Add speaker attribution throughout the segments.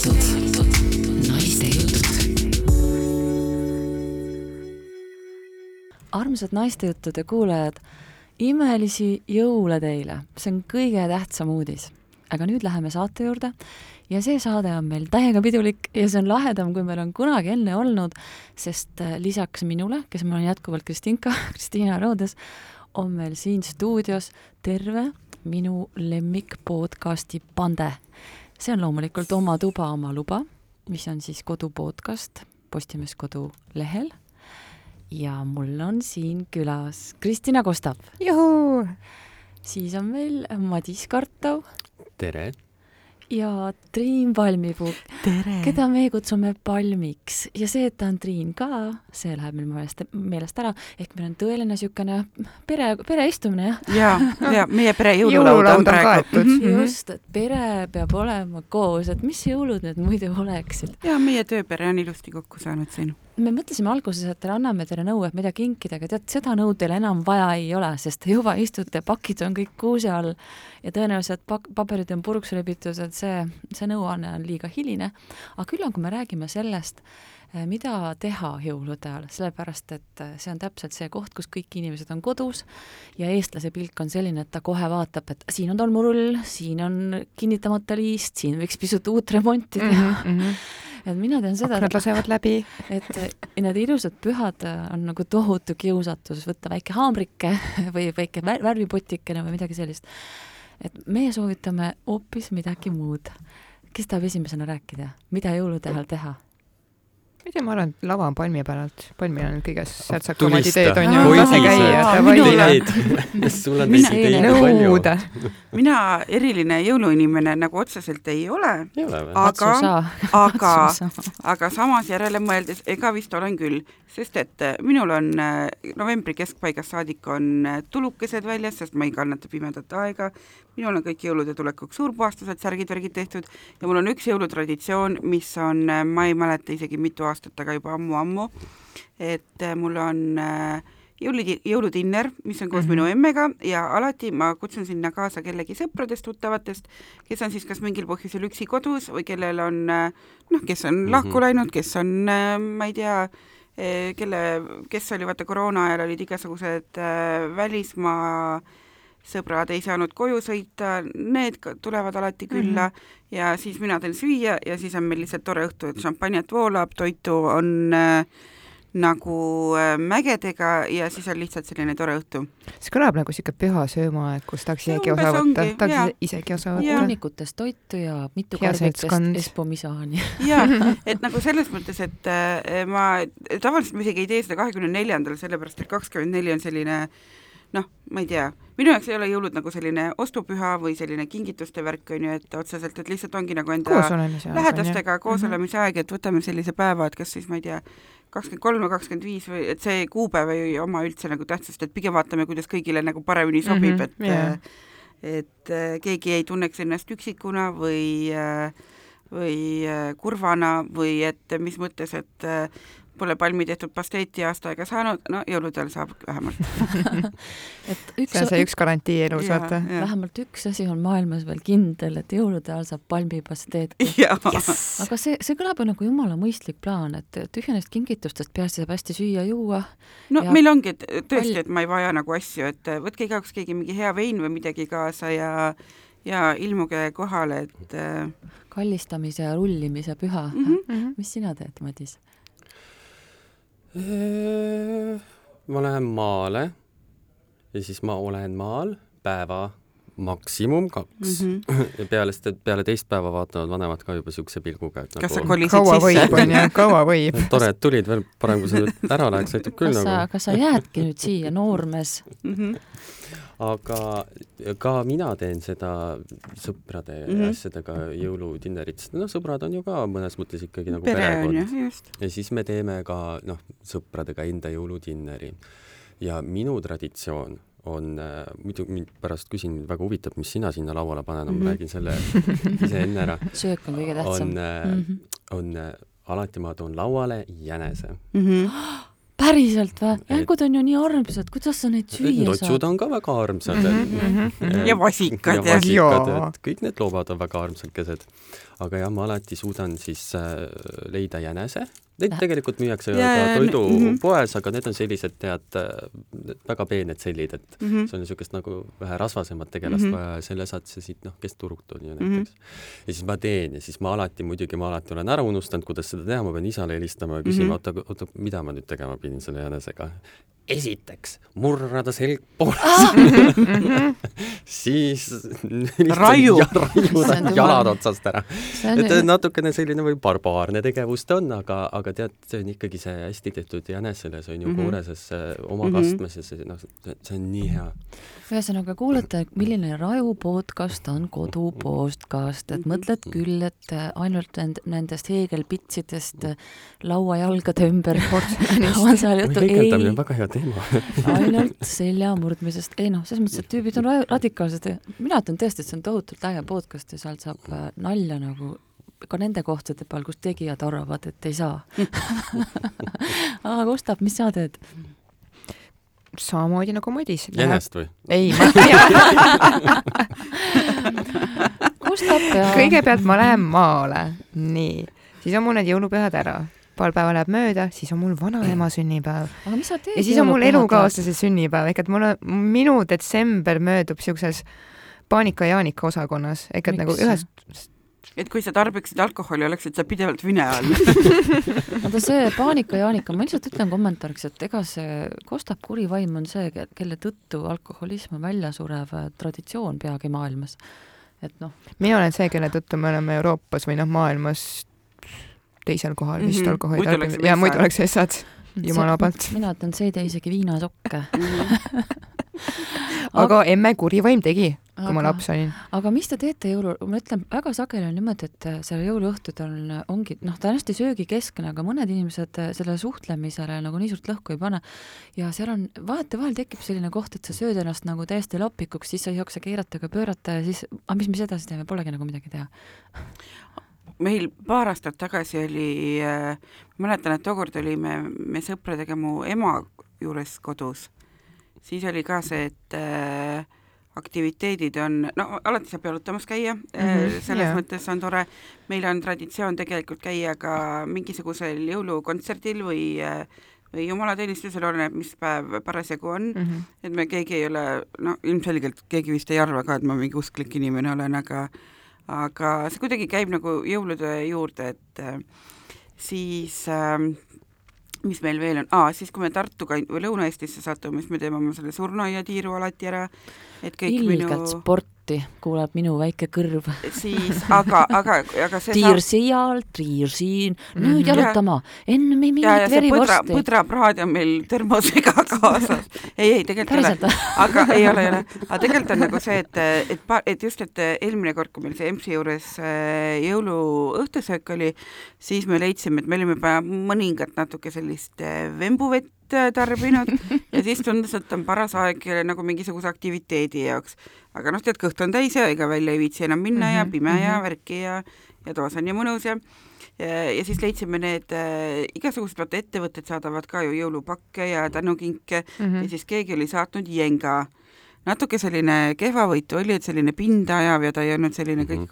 Speaker 1: tegelikult naiste jutud.
Speaker 2: armsad naistejuttude kuulajad, imelisi jõule teile, see on kõige tähtsam uudis. aga nüüd läheme saate juurde ja see saade on meil täiega pidulik ja see on lahedam, kui meil on kunagi enne olnud, sest äh, lisaks minule, kes ma olen jätkuvalt Kristinka, Kristiina Roodes, on meil siin stuudios terve minu lemmik podcasti Pande. See on loomulikult Oma tuba, oma luba, mis on siis kodupodcast Postimees kodulehel ja mul on siin külas Kristina Kostap.
Speaker 3: juhuu!
Speaker 2: siis on meil Madis Kartov
Speaker 4: tere!
Speaker 2: Ja Triin Palmipuu, keda me kutsume Palmiks ja see, et ta on Triin ka, see läheb meil meelest, meelest ära, ehk meil on tõeline niisugune pere, pereistumine, jah.
Speaker 3: ja, ja meie pere jõululaud on praegu.
Speaker 2: Mm -hmm. just, et pere peab olema koos, et mis jõulud need muidu oleksid.
Speaker 3: ja meie tööpere on ilusti kokku saanud siin
Speaker 2: me mõtlesime alguses, et anname teile nõu, et mida kinkida, aga tead, seda nõu teil enam vaja ei ole, sest te juba istute, pakid on kõik kuuse all ja tõenäoliselt pak-, paberid on puruks rebitud, et see, see nõuanne on liiga hiline. aga küll on, kui me räägime sellest, eh, mida teha jõulude ajal, sellepärast et eh, see on täpselt see koht, kus kõik inimesed on kodus ja eestlase pilk on selline, et ta kohe vaatab, et siin on tolmurull, siin on kinnitamata liist, siin võiks pisut uut remonti teha mm. -hmm et mina tean seda,
Speaker 3: aknad lasevad läbi.
Speaker 2: et need ilusad pühad on nagu tohutu kiusatus võtta väike haamrike või väike värvipotikene või midagi sellist. et meie soovitame hoopis midagi muud. kes tahab esimesena rääkida, mida jõulude ajal teha?
Speaker 5: Ei tea, ma arvan, et lava on palmi pealt, palmil on kõige särtsakamad ideed on ju,
Speaker 4: lase
Speaker 5: käia.
Speaker 4: sul on neid ideid palju.
Speaker 3: mina eriline jõuluinimene nagu otseselt ei ole, aga, aga, aga samas järele mõeldes, ega vist olen küll, sest et äh, minul on äh, novembri keskpaigast saadik on äh, tulukesed väljas, sest ma ei kannata pimedat aega, minul on kõik jõulude tulekuks suurpuhastused, särgid-värgid tehtud ja mul on üks jõulutraditsioon, mis on, ma ei mäleta isegi mitu aastat, aga juba ammu-ammu, et mul on jõuli, jõuludinner, mis on koos mm -hmm. minu emmega ja alati ma kutsun sinna kaasa kellegi sõpradest, tuttavatest, kes on siis kas mingil põhjusel üksi kodus või kellel on noh, kes on mm -hmm. lahku läinud, kes on, ma ei tea, kelle, kes oli, vaata koroona ajal olid igasugused äh, välismaa sõbrad ei saanud koju sõita, need tulevad alati külla mm -hmm. ja siis mina teen süüa ja siis on meil lihtsalt tore õhtu, et šampanjat voolab, toitu on äh, nagu äh, mägedega ja siis on lihtsalt selline tore õhtu.
Speaker 5: see kõlab nagu siuke püha söömaaeg, kus tahaks isegi osa võtta, tahaks isegi osa võtta.
Speaker 2: hunnikutest toitu ja mitu karbikest espomisaani.
Speaker 3: jaa, et nagu selles mõttes, et äh, ma tavaliselt ma isegi ei tee seda kahekümne neljandal, sellepärast et kakskümmend neli on selline noh, ma ei tea, minu jaoks ei ole jõulud nagu selline ostupüha või selline kingituste värk, on ju, et otseselt, et lihtsalt ongi nagu enda lähedastega koos olemise aeg, et võtame sellise päeva, et kas siis ma ei tea, kakskümmend kolm või kakskümmend viis või et see kuupäev ei oma üldse nagu tähtsust, et pigem vaatame, kuidas kõigile nagu paremini sobib mm, -hmm, et yeah. et keegi ei tunneks ennast üksikuna või või kurvana või et mis mõttes, et pole palmi tehtud pasteeti aasta aega saanud, no jõulude ajal saab vähemalt
Speaker 5: et üks see on see üks garantii elus, vaata.
Speaker 2: vähemalt üks asi on maailmas veel kindel, et jõulude ajal saab palmipasteeti. Yes. aga see, see kõlab ju nagu jumala mõistlik plaan, et tühja neist kingitustest peaasi saab hästi süüa-juua.
Speaker 3: no ja... meil ongi, et tõesti, et ma ei vaja nagu asju, et võtke igaüks keegi mingi hea vein või midagi kaasa ja ja ilmuge kohale, et
Speaker 2: kallistamise ja rullimise püha mm. -hmm. mis sina teed, Madis?
Speaker 4: Ma lähen maale ja siis ma olen maal päeva maksimum kaks mm. -hmm. ja peale seda, peale teist päeva vaatavad vanemad ka juba siukse pilguga, et
Speaker 3: kas nagu,
Speaker 4: sa
Speaker 3: kolisid
Speaker 5: kaua võib, onju, kaua võib
Speaker 4: tore, et tulid veel, parem kui sa nüüd ära läheks, aitab küll
Speaker 2: kas
Speaker 4: nagu.
Speaker 2: kas sa jäädki nüüd siia, noormees mm?
Speaker 4: -hmm aga ka mina teen seda sõprade mm -hmm. asjadega jõuludinnerit, sest noh, sõbrad on ju ka mõnes mõttes ikkagi nagu
Speaker 3: Pere perekond.
Speaker 4: ja siis me teeme ka noh, sõpradega enda jõuludinneri. ja minu traditsioon on äh,, muidu mind pärast küsin, väga huvitab, mis sina sinna lauale paned, ma mm -hmm. räägin selle ise enne ära.
Speaker 2: söök on kõige tähtsam.
Speaker 4: on äh,, mm -hmm. on äh, alati ma toon lauale jänese
Speaker 3: mm. -hmm
Speaker 2: päriselt või? jängud on ju nii armsad, kuidas sa neid süüa
Speaker 4: saad? notsud on ka väga armsad mm.
Speaker 3: -hmm. ja vasikad
Speaker 4: ja, ja vasikad, et kõik need loomad on väga armsakesed. Aga jah, ma alati suudan siis äh, leida jänese Neid tegelikult müüakse ja, ka toidupoes -hmm. aga need on sellised, tead, väga peened sellid, et mm -hmm. see on niisugust nagu vähe rasvasemat tegelast mm -hmm. vaja ja selle saad sa siit, noh, keskturult on ju näiteks mm. -hmm. ja siis ma teen ja siis ma alati, muidugi ma alati olen ära unustanud, kuidas seda teha, ma pean isale helistama ja küsima mm, -hmm. oota, oota, mida ma nüüd tegema pidin selle jänesega esiteks murrada selg pooleks siis
Speaker 3: raiu.
Speaker 4: raiuda jalad otsast ära. et natukene selline või barbaarne tegevus ta on, aga, aga tead, see on ikkagi see hästi tehtud jänesele, see on ju mm -hmm. kooreses oma mm -hmm. kastmes ja see noh, see on nii hea.
Speaker 2: ühesõnaga kuulata, milline Raju podcast on kodu podcast, et mõtled küll, et ainult nend-, nendest heegelpitsidest lauajalgade ümber on seal juttu,
Speaker 4: ei. väga hea teema
Speaker 2: teema. Ainult selja murdmisest, ei noh, selles mõttes, et tüübid on radikaalsed. Mina ütlen tõesti, et see on tohutult äge podcast ja sealt saab äh, nalja nagu ka nende kohtade peal, kus tegijad arvavad, et ei saa. Aga Gustav, mis sa teed?
Speaker 5: samamoodi nagu Madis.
Speaker 4: jänest või?
Speaker 5: ei, ma
Speaker 2: Gustav ja
Speaker 5: kõigepealt ma lähen maale, nii, siis on mul need jõulupühad ära paar päeva läheb mööda, siis on mul vanaema sünnipäev.
Speaker 2: aga mis sa teed?
Speaker 5: ja siis on mul elukaaslase sünnipäev, ehk et mul on, minu detsember möödub siukses paanika-jaanika osakonnas, ehk et nagu ühest
Speaker 3: et kui sa tarbiksid alkoholi, oleksid sa pidevalt vine all
Speaker 2: vaata see paanika-jaanika, ma lihtsalt ütlen kommentaariks, et ega see kostab kuri vaim on see, kelle tõttu alkoholism on väljasurev traditsioon peagi maailmas. et noh.
Speaker 5: mina olen see, kelle tõttu me oleme Euroopas või noh, maailmas teisel kohal vist mm -hmm. alkoholi tarbimine ja muidu oleks essad, jumala pealt.
Speaker 2: mina ütlen, see ei tee isegi viinasokke
Speaker 5: aga emme kuri vaim tegi, kui aga, ma laps olin.
Speaker 2: aga mis te teete jõulul, ma ütlen, väga sageli on niimoodi, et äh, seal jõuluõhtutel on, ongi, noh, ta on hästi söögikeskne, aga mõned inimesed äh, sellele suhtlemisele nagu nii suurt lõhku ei pane. ja seal on, vahetevahel tekib selline koht, et sa sööd ennast nagu täiesti lapikuks, siis sa ei jaksa keerata ega pöörata ja siis, aga mis me siis edasi teeme, polegi nagu midagi teha
Speaker 3: meil paar aastat tagasi oli äh,, mäletan, et tookord olime me sõpradega mu ema juures kodus, siis oli ka see, et äh, aktiviteedid on, no alati saab jalutamas käia mm, -hmm, selles yeah. mõttes on tore, meil on traditsioon tegelikult käia ka mingisugusel jõulukontserdil või äh, või jumalateenistusel, oleneb, mis päev parasjagu on mm, -hmm. et me keegi ei ole, no ilmselgelt keegi vist ei arva ka, et ma mingi usklik inimene olen, aga aga see kuidagi käib nagu jõulude juurde, et äh, siis äh, mis meil veel on, aa, siis kui me Tartuga või Lõuna-Eestisse satume, siis me teeme oma selle surnuaiatiiru alati ära, et kõik
Speaker 2: Ilgelt minu sport ilusti kuuleb minu väike kõrv.
Speaker 3: siis, aga, aga, aga see
Speaker 2: tiir seal, triir siin, nüüd jalutama, enne ei mingit verivorsti.
Speaker 3: põdrapraad on meil termosega kaasas. ei, ei tegelikult ei ole, aga ei ole, ei ole, aga tegelikult on nagu see, et, et, et just, et eelmine kord, kui meil see EMS-i juures äh, jõuluõhtusöök oli, siis me leidsime, et me olime juba mõningat natuke sellist äh, vembuvett äh, tarbinud. Ja siis tundus, et on paras aeg nagu mingisuguse aktiviteedi jaoks aga noh, tead, kõht on täis ja ega välja ei viitsi enam minna mm -hmm, ja pime mm -hmm. ja mhm. värki ja, ja toas on nii mõnus ja ja, ja siis leidsime need äh, igasugused, vaata ettevõtted saadavad ka ju jõulupakke ja tänukinke mm -hmm. ja siis keegi oli saatnud jenga. natuke selline kehvavõitu oli, et selline pinda ajav ja ta ei olnud selline kõige mm -hmm.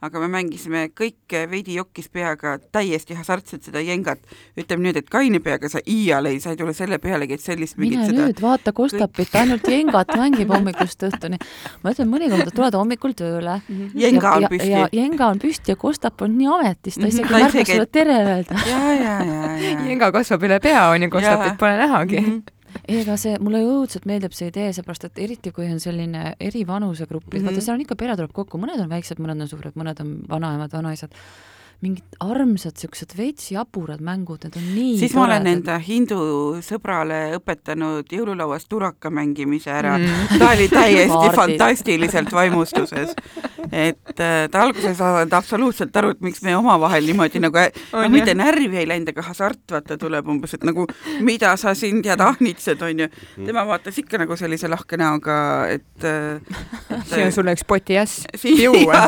Speaker 3: Aga me mängisime kõik veidi jokkis peaga täiesti hasartselt seda jengat. ütleme nüüd, et kaine peaga sa iial ei, sa ei tule selle pealegi, et sellist
Speaker 2: mine seda... nüüd, vaata Kostapit, ainult jengat mängib hommikust õhtuni. ma ütlen, mõnikord tuled hommikul tööle mm -hmm.
Speaker 3: jenga on püsti.
Speaker 2: ja jenga on püsti ja Kostap on nii ametis, ta isegi ei märka sulle tere öelda.
Speaker 3: ja, ja, ja, ja.
Speaker 5: jenga kasvab üle pea, on ju, Kostapit pole nähagi mm. -hmm
Speaker 2: ei, ega see, mulle õudselt meeldib see idee, seepärast et eriti, kui on selline eri vanusegrupid mm, -hmm. vaata seal on ikka, pere tuleb kokku, mõned on väiksed, mõned on suured, mõned on vanaemad, vanaisad mingid armsad siuksed veits jaburad mängud, need on nii
Speaker 3: siis toredad. ma olen enda hindu sõbrale õpetanud jõululauas turaka mängimise ära mm.. ta oli täiesti fantastiliselt vaimustuses. et äh, ta alguses ei saanud absoluutselt aru, et miks me omavahel niimoodi nagu, no mitte närvi ei läinud, aga hasart vaata tuleb umbes, et nagu mida sa siin tead ahnitsed, onju. Mhm. tema vaatas ikka nagu sellise lahke näoga, et,
Speaker 5: et see on sulle üks poti äss juua.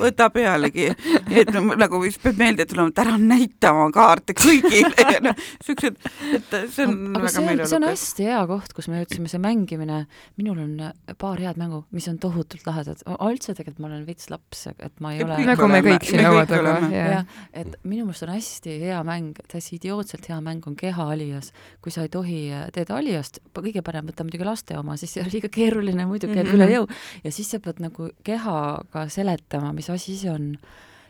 Speaker 3: Võta pealegi, et no, nagu vist peab meelde tulema, et ära näita oma kaarte kõigile ja noh, siuksed, et see on
Speaker 2: aga väga meeleolukas. see on hästi hea koht, kus me jõudsime, see mängimine, minul on paar head mängu, mis on tohutult lahedad, üldse tegelikult ma olen veits laps, et ma ei ole
Speaker 5: nagu me kõik siin laua taga,
Speaker 2: jah. et minu meelest on hästi hea mäng, täiesti idiootselt hea mäng on keha alijas. kui sa ei tohi teed alijast, kõige parem võtta muidugi laste oma, siis see on liiga keeruline, muidu käib mm -hmm. üle jõu. ja siis sa pead nagu kehaga seletama, mis asi see on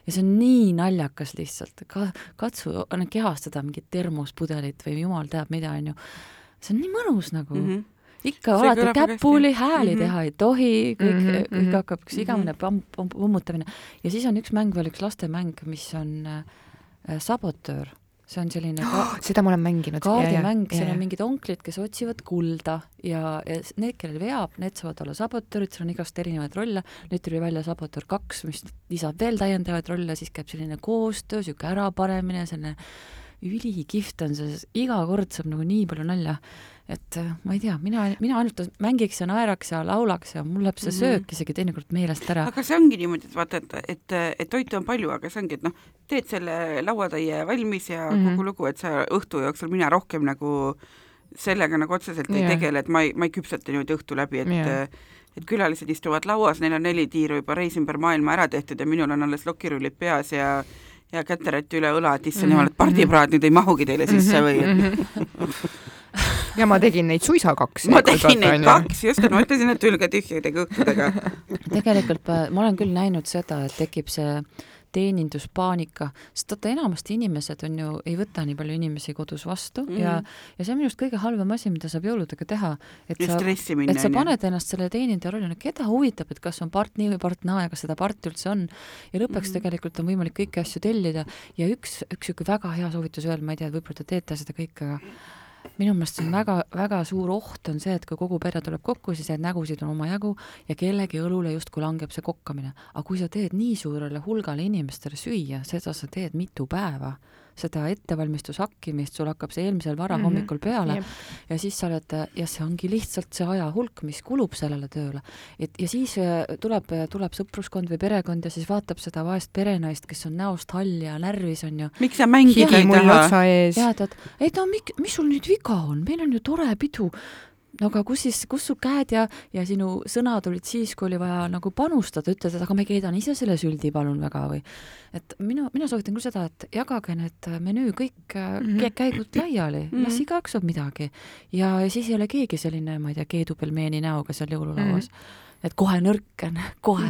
Speaker 2: ja see on nii naljakas lihtsalt, ka katsu kehastada mingit termospudelit või jumal teab mida, onju. see on nii mõnus nagu mm. -hmm ikka see alati käpuli, hääli mm -hmm. teha ei tohi, kõik mm, -hmm. kõik hakkab üks igavene mhm. pummutamine. ja siis on üks mäng veel, üks lastemäng, mis on äh, sabotöör see on selline
Speaker 5: ka... seda ma olen mänginud.
Speaker 2: kaardimäng, seal on mingid onklid, kes otsivad kulda ja, ja need, kellel veab, need saavad olla sabotöörid, seal on igast erinevaid rolle, nüüd tuli välja sabotöör kaks, mis lisab veel täiendavaid rolle, siis käib selline koostöö, niisugune ärapanemine, selline ülikihvt on see, iga kord saab nagu nii palju nalja et äh, ma ei tea, mina, mina ainult mängiks ja naeraks ja laulaks ja mul läheb see mhm. söök isegi teinekord meelest ära.
Speaker 3: aga see ongi niimoodi, et vaata, et, et, et toitu on palju, aga see ongi, et noh, teed selle lauatäie valmis ja mm -hmm. kogu lugu, et sa õhtu jooksul mina rohkem nagu sellega nagu otseselt yeah. ei tegele, et ma ei, ma ei küpseta niimoodi õhtu läbi, et yeah et külalised istuvad lauas, neil on neli tiiru juba reis ümber maailma ära tehtud ja minul on alles lokirullid peas ja ja käterätt üle õla, et issand jumal, et pardipraad nüüd ei mahugi teile sisse või mm -hmm.
Speaker 5: ja ma tegin neid suisa kaks.
Speaker 3: ma tegin neid kaks, just, ma ütlesin, et tulge tühjade kõhtudega.
Speaker 2: tegelikult ma olen küll näinud seda, et tekib see teeninduspaanika, sest vaata, enamasti inimesed on ju, ei võta nii palju inimesi kodus vastu mm -hmm. ja, ja see on minu arust kõige halvem asi, mida saab jõuludega teha. et
Speaker 3: ja
Speaker 2: sa, et sa paned ennast selle teenindaja rolli, no keda huvitab, et kas on part nii või part naa ja kas seda parti üldse on. ja lõpuks mm -hmm. tegelikult on võimalik kõiki asju tellida ja üks, üks niisugune väga hea soovitus veel, ma ei tea, võib-olla te teete seda kõike, aga minu meelest see on väga, väga suur oht on see, et kui kogu pere tuleb kokku, siis neid nägusid on omajagu ja kellegi õlule justkui langeb see kokkamine. aga kui sa teed nii suurele hulgale inimestele süüa, seda sa teed mitu päeva seda ettevalmistushakkimist, sul hakkab see eelmisel varahommikul peale mm -hmm. ja siis sa oled, ja see ongi lihtsalt see aja hulk, mis kulub sellele tööle. et ja siis äh, tuleb, tuleb sõpruskond või perekond ja siis vaatab seda vaest perenaist, kes on näost hall ja närvis, on ju.
Speaker 3: miks sa mängid
Speaker 5: ei taha?
Speaker 2: ja tead, et no mik-, mis sul nüüd viga on, meil on ju tore pidu no aga kus siis, kus su käed ja, ja sinu sõnad olid siis, kui oli vaja nagu panustada, ütled, et aga ma keedan ise selle süldi, palun väga, või et minu, mina soovitan küll seda, et jagage need menüü kõik mm -hmm. käigud laiali mm, -hmm. las igaüks saab midagi. ja siis ei ole keegi selline, ma ei tea, keedupelmeeni näoga seal jõululauas mm. -hmm et kohe nõrken, kohe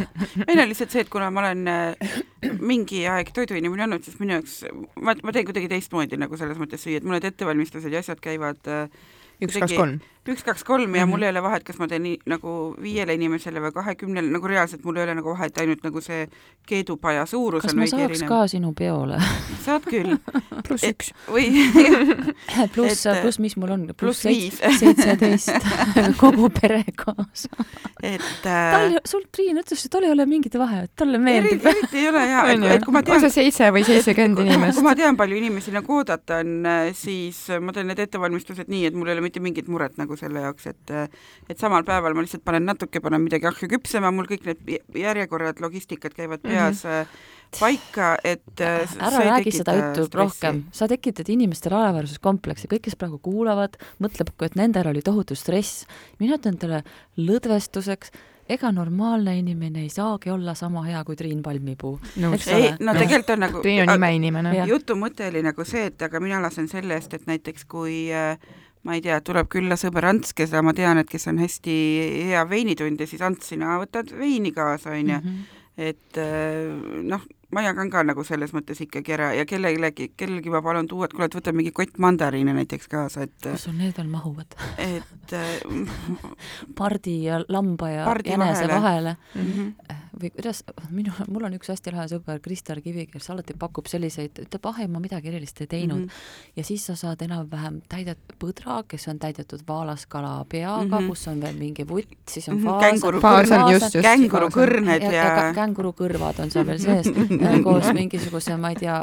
Speaker 3: meil on lihtsalt see, et kuna ma olen äh, mingi aeg toiduinimene olnud, siis minu jaoks, ma, ma teen kuidagi teistmoodi nagu selles mõttes süüa, et mul need ettevalmistused ja asjad käivad äh,
Speaker 5: üks, kaks, kolm
Speaker 3: üks, kaks, kolm ja mm -hmm. mul ei ole vahet, kas ma teen nii, nagu viiele inimesele või kahekümnele, nagu reaalselt mul ei ole nagu vahet, ainult nagu see keedupaja suurus
Speaker 2: kas on veidi erinev. kas ma saaks ka sinu peole
Speaker 3: saad küll
Speaker 5: pluss üks.
Speaker 3: või
Speaker 2: pluss, pluss mis mul on? pluss seitseteist kogu pere kaasa.
Speaker 3: et äh... tal,
Speaker 2: sul Triin ütles, et tal ei ole mingit vahet, talle meeldib.
Speaker 3: eriti ei ole jaa, et, et kui ma
Speaker 5: tean. on see seitse või seitsekümmend inimest?
Speaker 3: kui ma tean, palju inimesi nagu oodata on, äh, siis ma teen need ettevalmistused nii, et mul ei ole mitte mingit muret nagu nagu selle jaoks, et et samal päeval ma lihtsalt panen natuke, panen midagi ahju küpsema, mul kõik need järjekorrad, logistikad käivad mhm. peas mm -hmm paika, et
Speaker 2: ära räägi seda juttu rohkem, sa tekitad inimestele alaväärsuskompleksi, kõik, kes praegu kuulavad, mõtleb, et nendel oli tohutu stress. mina ütlen teile lõdvestuseks, ega normaalne inimene ei saagi olla sama hea kui Triin Palmipuu.
Speaker 3: ei, no tegelikult on nagu
Speaker 5: Triin on imeinimene.
Speaker 3: jutu mõte oli nagu see, et aga mina lasen selle eest, et näiteks kui äh, ma ei tea, tuleb külla sõber Ants, keda ma tean, et kes on hästi hea veinitundja, siis Ants, sina võtad veini kaasa, onju. Mhm. et äh, noh, ma jagan ka nagu selles mõttes ikkagi ära ja kellelegi, kellelgi ma palun tuua, et kuule, et võta mingi kott mandariine näiteks kaasa, et
Speaker 2: kus sul need veel mahuvad?
Speaker 3: et äh,
Speaker 2: pardi ja lamba ja pardi jänese vahele, vahele. Mm -hmm. või kuidas, minu, mul on üks hästi lahe sõber, Kristar Kivi, kes alati pakub selliseid, ütleb, ah ei, ma midagi erilist ei teinud mm. -hmm. ja siis sa saad enam-vähem täidetud põdra, kes on täidetud vaalaskala peaga mm, -hmm. kus on veel mingi vutt, siis on mm -hmm.
Speaker 3: faas, kängurukõrned ja, ja,
Speaker 2: ja kängurukõrvad on seal veel sees koos mingisuguse, ma ei tea,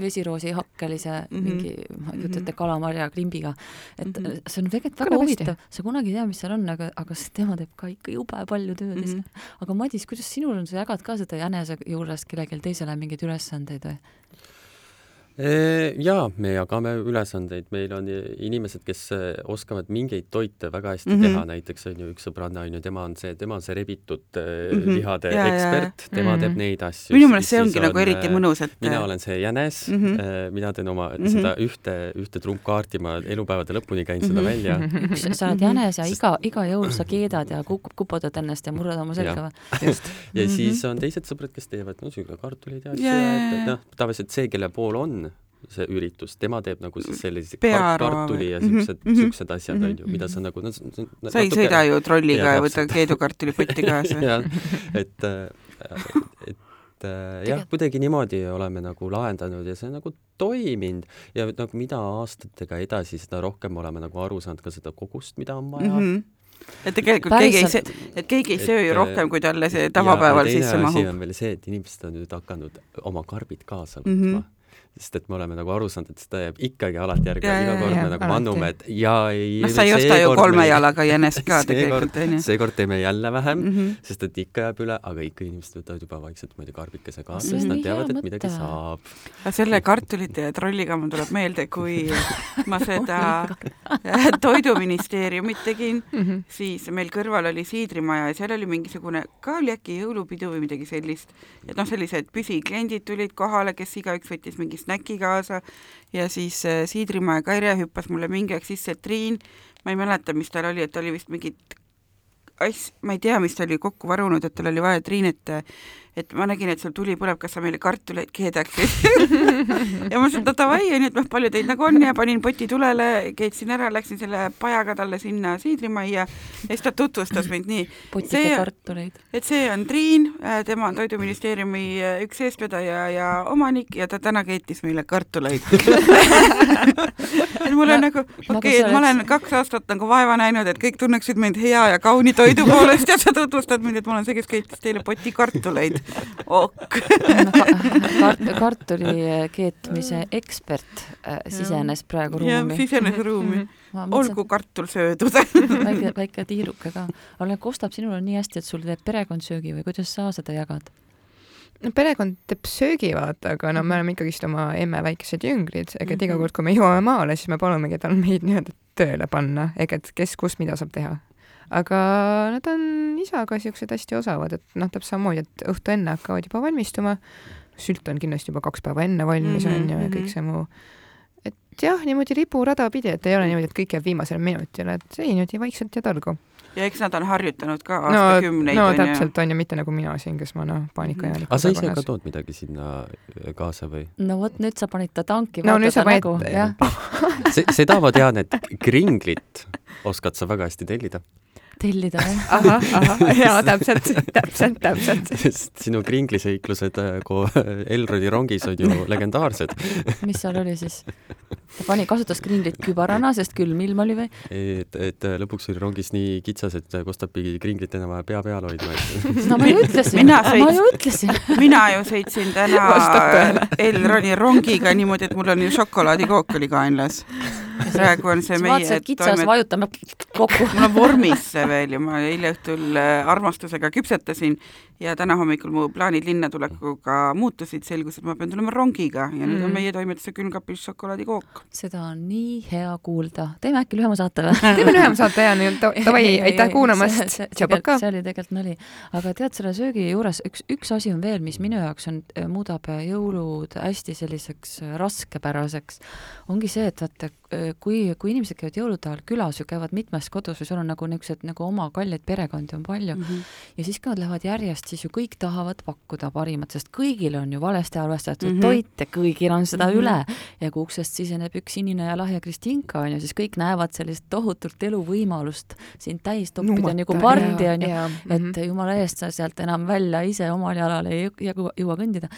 Speaker 2: vesiroosi hakkelise -hmm. mingi, ma ei kujuta ette, kalamarja klimbiga. et see on tegelikult väga huvitav, sa kunagi ei tea, mis seal on, aga, aga tema teeb ka ikka jube palju tööd mm. -hmm. aga Madis, kuidas sinul on, sa jagad ka seda jänese juures kellelegi teisele mingeid ülesandeid või?
Speaker 4: Jaa, me jagame ülesandeid, meil on inimesed, kes äh, oskavad mingeid toite väga hästi mm -hmm. teha, näiteks on ju üks sõbranna on ju, tema on see, tema on see rebitud mm -hmm. lihade ja, ekspert, tema mm -hmm. teeb neid asju.
Speaker 3: minu meelest see ongi on, nagu eriti mõnus, et
Speaker 4: mina olen see jänes mm, -hmm. mina teen oma mm -hmm. seda ühte, ühte trumpkaarti, ma elupäevade lõpuni käin mm -hmm. seda välja.
Speaker 2: üks, sa oled jänes ja iga, iga jõul sa keedad ja kukub, kuputad ennast ja murrad oma selga
Speaker 4: või? just. ja mm -hmm. siis on teised sõbrad, kes teevad no niisugune kartulid ja asju yeah., et noh, tavaliselt see, kelle pool on see üritus, tema teeb nagu siis sellise kart, kartuli ja siuksed mm, -hmm. siuksed asjad on ju, mida sa nagu no,
Speaker 3: sa natuke... ei sõida ju trolliga ja, ja võta keedukartulipotti kaasa
Speaker 4: jah, et, et jah, kuidagi niimoodi oleme nagu lahendanud ja see on nagu toiminud ja nagu mida aastatega edasi, seda rohkem oleme nagu aru saanud ka seda kogust, mida on vaja mm. -hmm
Speaker 3: et tegelikult Päriselt. keegi ei söö, et keegi ei söö ju rohkem, kui talle see tavapäeval sisse mahub.
Speaker 4: teine asi on veel see, et inimesed on nüüd hakanud oma karbid kaasa võtma mm. -hmm sest et me oleme nagu aru saanud, et seda jääb ikkagi alati järgi, iga kord me nagu vannume, et ja ei
Speaker 3: noh, sa ei osta ju kolme me... jalaga jänest ka tegelikult,
Speaker 4: onju. seekord teeme jälle vähem mm, -hmm. sest et ikka jääb üle, aga ikka inimesed võtavad juba vaikselt, tea, karbikese kaasa, sest nad teavad, et midagi saab.
Speaker 3: selle kartulite ja trolliga mul tuleb meelde, kui ma seda Toiduministeeriumit tegin mm, -hmm. siis meil kõrval oli siidrimaja ja seal oli mingisugune, ka oli äkki jõulupidu või midagi sellist. et noh, sellised püsikliendid tulid kohale, kes igaüks võttis mingi snäki kaasa ja siis äh, Siidrimaa ja Kaire hüppas mulle mingi aeg sisse, Triin, ma ei mäleta, mis tal oli, et ta oli vist mingit ass-, ma ei tea, mis ta oli kokku varunud, et tal oli vaja Triinet et ma nägin, et sul tuli põleb, kas sa meile kartuleid keedaksid ja ma ütlesin, et davai, onju, et noh, palju teid nagu on ja panin poti tulele, keetsin ära, läksin selle pajaga talle sinna siidrimajja ja siis ta tutvustas mind nii.
Speaker 2: potike kartuleid.
Speaker 3: et see on Triin, äh, tema on Toiduministeeriumi äh, üks eestvedaja ja omanik ja ta täna keetis meile kartuleid et mul on nagu, okei okay,, et ma olen kaks aastat nagu vaeva näinud, et kõik tunneksid mind hea ja kauni toidu poolest ja sa tutvustad mind, et ma olen see, kes keetis teile poti kartuleid ok
Speaker 2: kart, kartuli keetmise ekspert äh, sisenes praegu ruumi.
Speaker 3: sisenes ruumi. -hmm. olgu kartul söödud
Speaker 2: väike, väike tiiruke ka. aga kostab sinul on nii hästi, et sul teeb perekond söögi või kuidas sa seda jagad?
Speaker 5: no perekond teeb söögi, vaata, aga no me oleme ikkagist oma emme väikesed jüngrid, ega et iga kord, kui me jõuame maale, siis me palumegi tal meid nii-öelda tööle panna, ega et kes kus mida saab teha aga nad on isaga siuksed hästi osavad, et noh, täpselt samamoodi, et õhtu enne hakkavad juba valmistuma. sült on kindlasti juba kaks päeva enne valmis mm, -hmm, on ju, ja kõik mhm. see muu. et jah, niimoodi riburada pidi, et ei ole niimoodi, et kõik jääb viimasele minutile, et ei niimoodi vaikselt ja targu.
Speaker 3: ja eks nad on harjutanud ka aastakümneid.
Speaker 5: no, no täpselt on ju, mitte nagu mina siin, kes ma noh, paanikajäänik.
Speaker 4: aga sa ise ka tood midagi sinna kaasa või?
Speaker 2: no vot, nüüd sa panid ta tanki.
Speaker 5: no nüüd sa panid.
Speaker 4: seda ma tean, et kringlit oskad sa väga hästi tellida
Speaker 2: tellida, jah.
Speaker 5: ahah, ahah, jaa, täpselt, täpselt, täpselt.
Speaker 4: sest sinu kringliseiklused äh, Elroni rongis on ju legendaarsed.
Speaker 2: mis seal oli siis? ta pani, kasutas kringlit kübarana, sest külm ilm oli või?
Speaker 4: et, et äh, lõpuks oli rongis nii kitsas, et Kostap pidi kringlit enam-vähem pea peal hoidma
Speaker 2: no ma ju ütlesin, ma ju ütlesin.
Speaker 3: mina ju sõitsin täna Elroni rongiga niimoodi, et mul on ju šokolaadikook oli kaenlas praegu on see meie
Speaker 2: kitsas toimet..., vajutame kokku.
Speaker 3: mul on vormis see veel ja ma eile õhtul äh, armastusega küpsetasin ja täna hommikul mu plaanid linna tulekuga muutusid, selgus, et ma pean tulema rongiga ja nüüd mm. on meie toimetuse külmkapis šokolaadikook.
Speaker 2: seda on nii hea kuulda. teeme äkki lühema saate või?
Speaker 5: teeme lühema saate ja nii, davai, aitäh kuulamast.
Speaker 2: see oli tegelikult nali. aga tead, selle söögi juures üks, üks asi on veel, mis minu jaoks on, muudab jõulud hästi selliseks raskepäraseks, ongi see, et vaata, kui, kui inimesed käivad jõulude ajal külas ju käivad mitmes kodus või sul on nagu niisugused nagu oma kalleid perekondi on palju mm -hmm. ja siis, kui nad lähevad järjest, siis ju kõik tahavad pakkuda parimat, sest kõigil on ju valesti arvestatud mm -hmm. toit ja kõigil on seda mm -hmm. üle ja kui uksest siseneb üks sinine ja lahja Kristinka on ju, siis kõik näevad sellist tohutult eluvõimalust sind täis toppida nagu pardi on ju, et -hmm. jumala eest sa sealt enam välja ise omal jalal ei jõua kõndida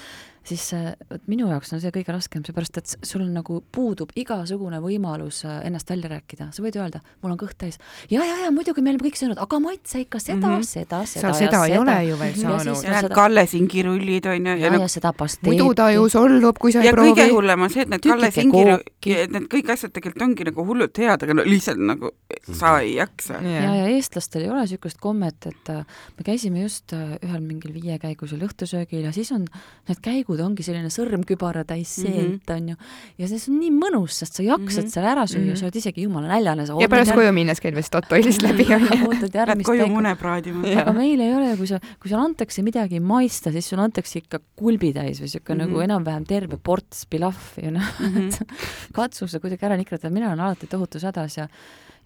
Speaker 2: siis vot minu jaoks on see kõige raskem, seepärast et sul nagu puudub igasugune võimalus äh, ennast välja rääkida, sa võid öelda, mul on kõht täis. ja, ja, ja muidugi me oleme kõik söönud, aga Matse ikka seda mm, -hmm. seda,
Speaker 5: seda sa seda ei seda. ole ju veel saanud.
Speaker 3: ja need Kalle singirullid on ju.
Speaker 2: ja, ja, ja seda pasteeti.
Speaker 5: muidu ta ju solvub, kui sa ei proovi.
Speaker 3: ja kõige hullem on see, et need Kalle singiru-, need kõik asjad tegelikult ongi nagu hullult head, aga no lihtsalt nagu sa ei jaksa.
Speaker 2: ja, ja eestlastel ei ole niisugust kommet, et äh, me käisime just äh, ühel mingil viiekäigusel õhtusöögil ja siis on, need käigud ongi selline sõrmkübaratäis seent mm, -hmm. on ju, ja see on nii mõnus, sest sa jaksad mm -hmm. seal ära süüa mm, -hmm. sa oled isegi jumala näljane.
Speaker 5: ja pärast koju minnes käid vist Statoilist läbi on
Speaker 2: ju. ootad järgmist
Speaker 3: koju mune praadima.
Speaker 2: aga meil ei ole, kui sa, kui sulle antakse midagi maista, siis sulle antakse ikka kulbitäis või niisugune mm -hmm. nagu enam-vähem terve ports pilaffi, noh mm -hmm. katsu see kuidagi ära nikrata, mina olen alati tohutus hädas ja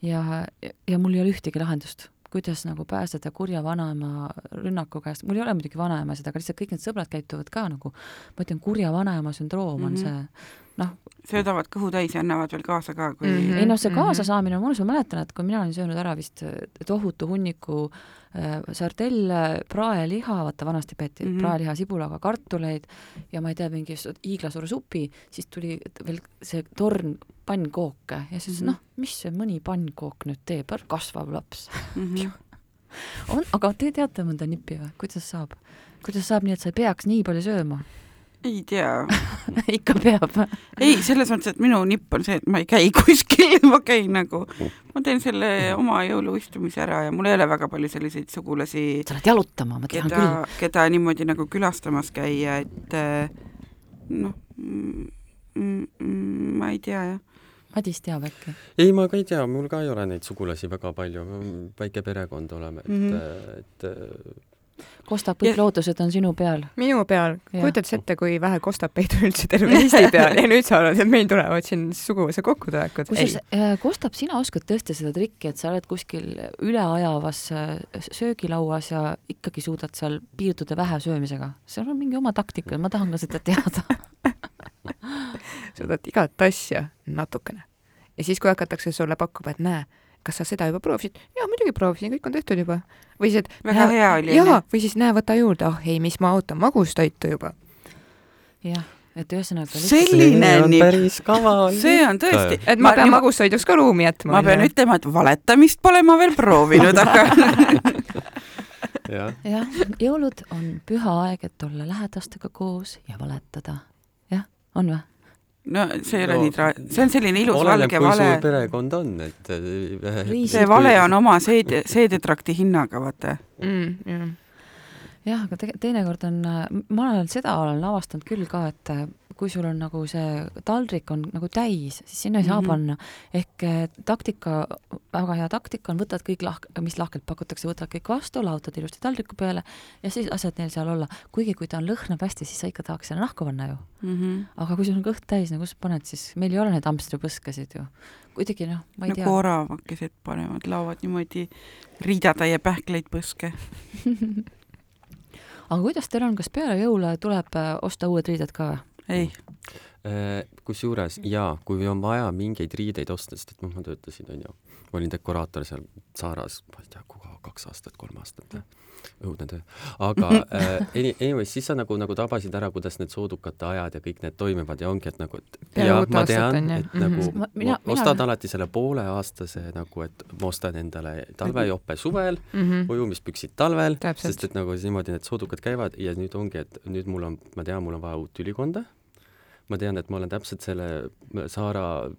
Speaker 2: ja, ja mul ei ole ühtegi lahendust kuidas nagu pääseda kurja vanaema rünnaku käest, mul ei ole muidugi vanaemasid, aga lihtsalt kõik need sõbrad käituvad ka nagu, ma ütlen, kurja vanaema sündroom on mm -hmm. see noh.
Speaker 3: söödavad kõhu täis ja annavad veel kaasa ka, kui mm.
Speaker 2: -hmm. ei noh, see kaasasaamine on mõnus, ma mäletan, et kui mina olin söönud ära vist tohutu hunniku äh, sardelle, praeliha, vaata vanasti peeti mm -hmm. praeliha sibulaga kartuleid ja ma ei tea, mingi hiiglasuure supi, siis tuli veel see torn pannkooke ja siis mm -hmm. noh, mis see mõni pannkook nüüd teeb, kasvav laps mm. -hmm. on, aga te teate mõnda nippi või, kuidas saab, kuidas saab nii, et sa ei peaks nii palju sööma?
Speaker 3: Ei tea
Speaker 2: ikka peab
Speaker 3: ei, selles mõttes, et minu nipp on see, et ma ei käi kuskil, ma käin nagu, ma teen selle oma jõuluistumise ära ja mul ei ole väga palju selliseid sugulasi.
Speaker 2: sa lähed jalutama, ma tean
Speaker 3: keda,
Speaker 2: küll.
Speaker 3: keda niimoodi nagu külastamas käia, et noh, ma ei tea jah
Speaker 2: Madis teab äkki?
Speaker 4: ei, ma ka ei tea, mul ka ei ole neid sugulasi väga palju, väike perekond oleme, et mm, -hmm. et
Speaker 2: kostab, kõik ja... lootused on sinu peal.
Speaker 5: minu peal. kujutad sa ette, kui vähe kostapeid on üldse terve Eesti peal ja nüüd sa arvad, et meil tulevad siin suguvõsa kokkutulekud?
Speaker 2: kusjuures äh, Kostab, sina oskad tõesti seda trikki, et sa oled kuskil üleajavas äh, söögilauas ja ikkagi suudad seal piirduda vähe söömisega. seal on mingi oma taktika, ma tahan ka seda teada
Speaker 5: suudad igat asja natukene. ja siis, kui hakatakse sulle pakkuma, et näe, kas sa seda juba proovisid? jaa, muidugi proovisin, kõik on tehtud juba. või siis, et
Speaker 3: väga hea oli.
Speaker 5: jaa, või siis näe, võta juurde, ah ei, mis ma ootan, magustoitu juba.
Speaker 2: jah, et ühesõnaga
Speaker 3: selline
Speaker 4: on päris kaval.
Speaker 3: see on tõesti.
Speaker 5: et ma, ma pean magustoiduks ka ruumi jätma.
Speaker 3: ma pean ütlema, et valetamist pole ma veel proovinud, aga
Speaker 2: jah ja,, jõulud on püha aeg, et olla lähedastega koos ja valetada. jah, on või?
Speaker 3: No see ei ole no, nii tra-, see on selline ilus oleneb, valge vale.
Speaker 4: perekond on, et
Speaker 3: äh, see vale on oma seede, seedetrakti hinnaga, vaata
Speaker 2: mm,. jah jah, aga te-, teinekord on, ma olen seda olen avastanud küll ka, et kui sul on nagu see taldrik on nagu täis, siis sinna ei saa mm -hmm. panna. ehk eh, taktika, väga hea taktika on, võtad kõik lahk-, mis lahkelt pakutakse, võtad kõik vastu, lahutad ilusti taldriku peale ja siis lased neil seal olla. kuigi kui ta on, lõhnab hästi, siis sa ikka tahaks selle nahku panna ju mm. -hmm. aga kui sul on kõht täis, no kus sa paned siis, meil ei ole neid hamstripõskasid ju. kuidagi noh, ma ei
Speaker 3: nagu tea. nagu oravakesed panevad, laovad niimoodi riidatäie pähkleid põske
Speaker 2: aga kuidas teil on, kas peale jõule tuleb eh, osta uued riided ka või?
Speaker 3: Ei.
Speaker 4: Äh, kusjuures jaa, kui on vaja mingeid riideid osta, sest et noh, ma töötasin, onju, ma olin dekoraator seal Saaras, ma ei tea, kaks aastat, kolm aastat, õudne töö. aga äh, anyways, siis sa nagu, nagu tabasid ära, kuidas need soodukate ajad ja kõik need toimivad ja ongi, et nagu, et ja ma tean, et mm -hmm. nagu ma, mina, ma ostad mina... alati selle pooleaastase nagu, et ma ostan endale talvejope suvel mm, -hmm. ujumispüksid talvel, sest et nagu niimoodi need soodukad käivad ja nüüd ongi, et nüüd mul on, ma tean, mul on vaja uut ülikonda ma tean, et ma olen täpselt selle Saara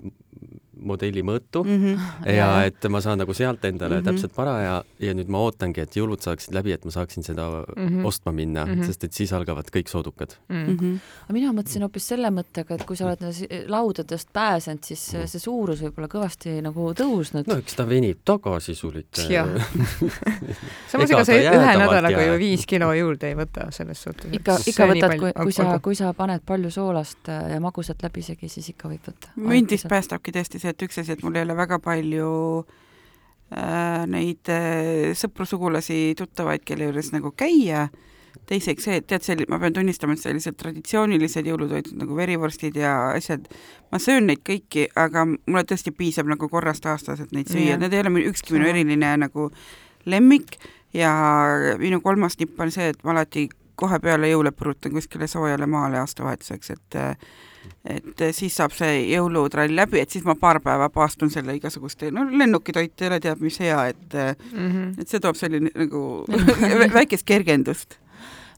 Speaker 4: modelli mõõtu mm -hmm. ja et ma saan nagu sealt endale mm -hmm. täpselt paraja ja nüüd ma ootangi, et jõulud saaksid läbi, et ma saaksin seda mm -hmm. ostma minna mm, -hmm. sest et siis algavad kõik soodukad mm.
Speaker 2: -hmm. aga mina mõtlesin hoopis selle mõttega, et kui sa oled laudadest pääsenud, siis see suurus võib olla kõvasti nagu tõusnud.
Speaker 4: no eks ta venib tagasi sul ikka.
Speaker 5: samas ega sa ühe nädalaga ju viis kilo juurde ei võta selles suhtes.
Speaker 2: ikka, ikka võtad, kui, kui sa, kui sa paned palju soolast ja magusat läbisegi, siis ikka võib võtta.
Speaker 3: mündist päästabki tõesti see, et üks asi, et mul ei ole väga palju äh, neid äh, sõpru-sugulasi, tuttavaid, kelle juures nagu käia, teiseks see, et tead, selli-, ma pean tunnistama, et sellised traditsioonilised jõulutoitud nagu verivorstid ja asjad, ma söön neid kõiki, aga mulle tõesti piisab nagu korrast aastas, et neid süüa, need ei ole ükski minu eriline nagu lemmik. Ja minu kolmas nipp on see, et ma alati kohe peale jõule purutan kuskile soojale maale aastavahetuseks, et et siis saab see jõulutrall läbi, et siis ma paar päeva paastun selle igasuguste, no lennukitoit ei ole teab mis hea, et mm -hmm. et see toob selline nagu väikest kergendust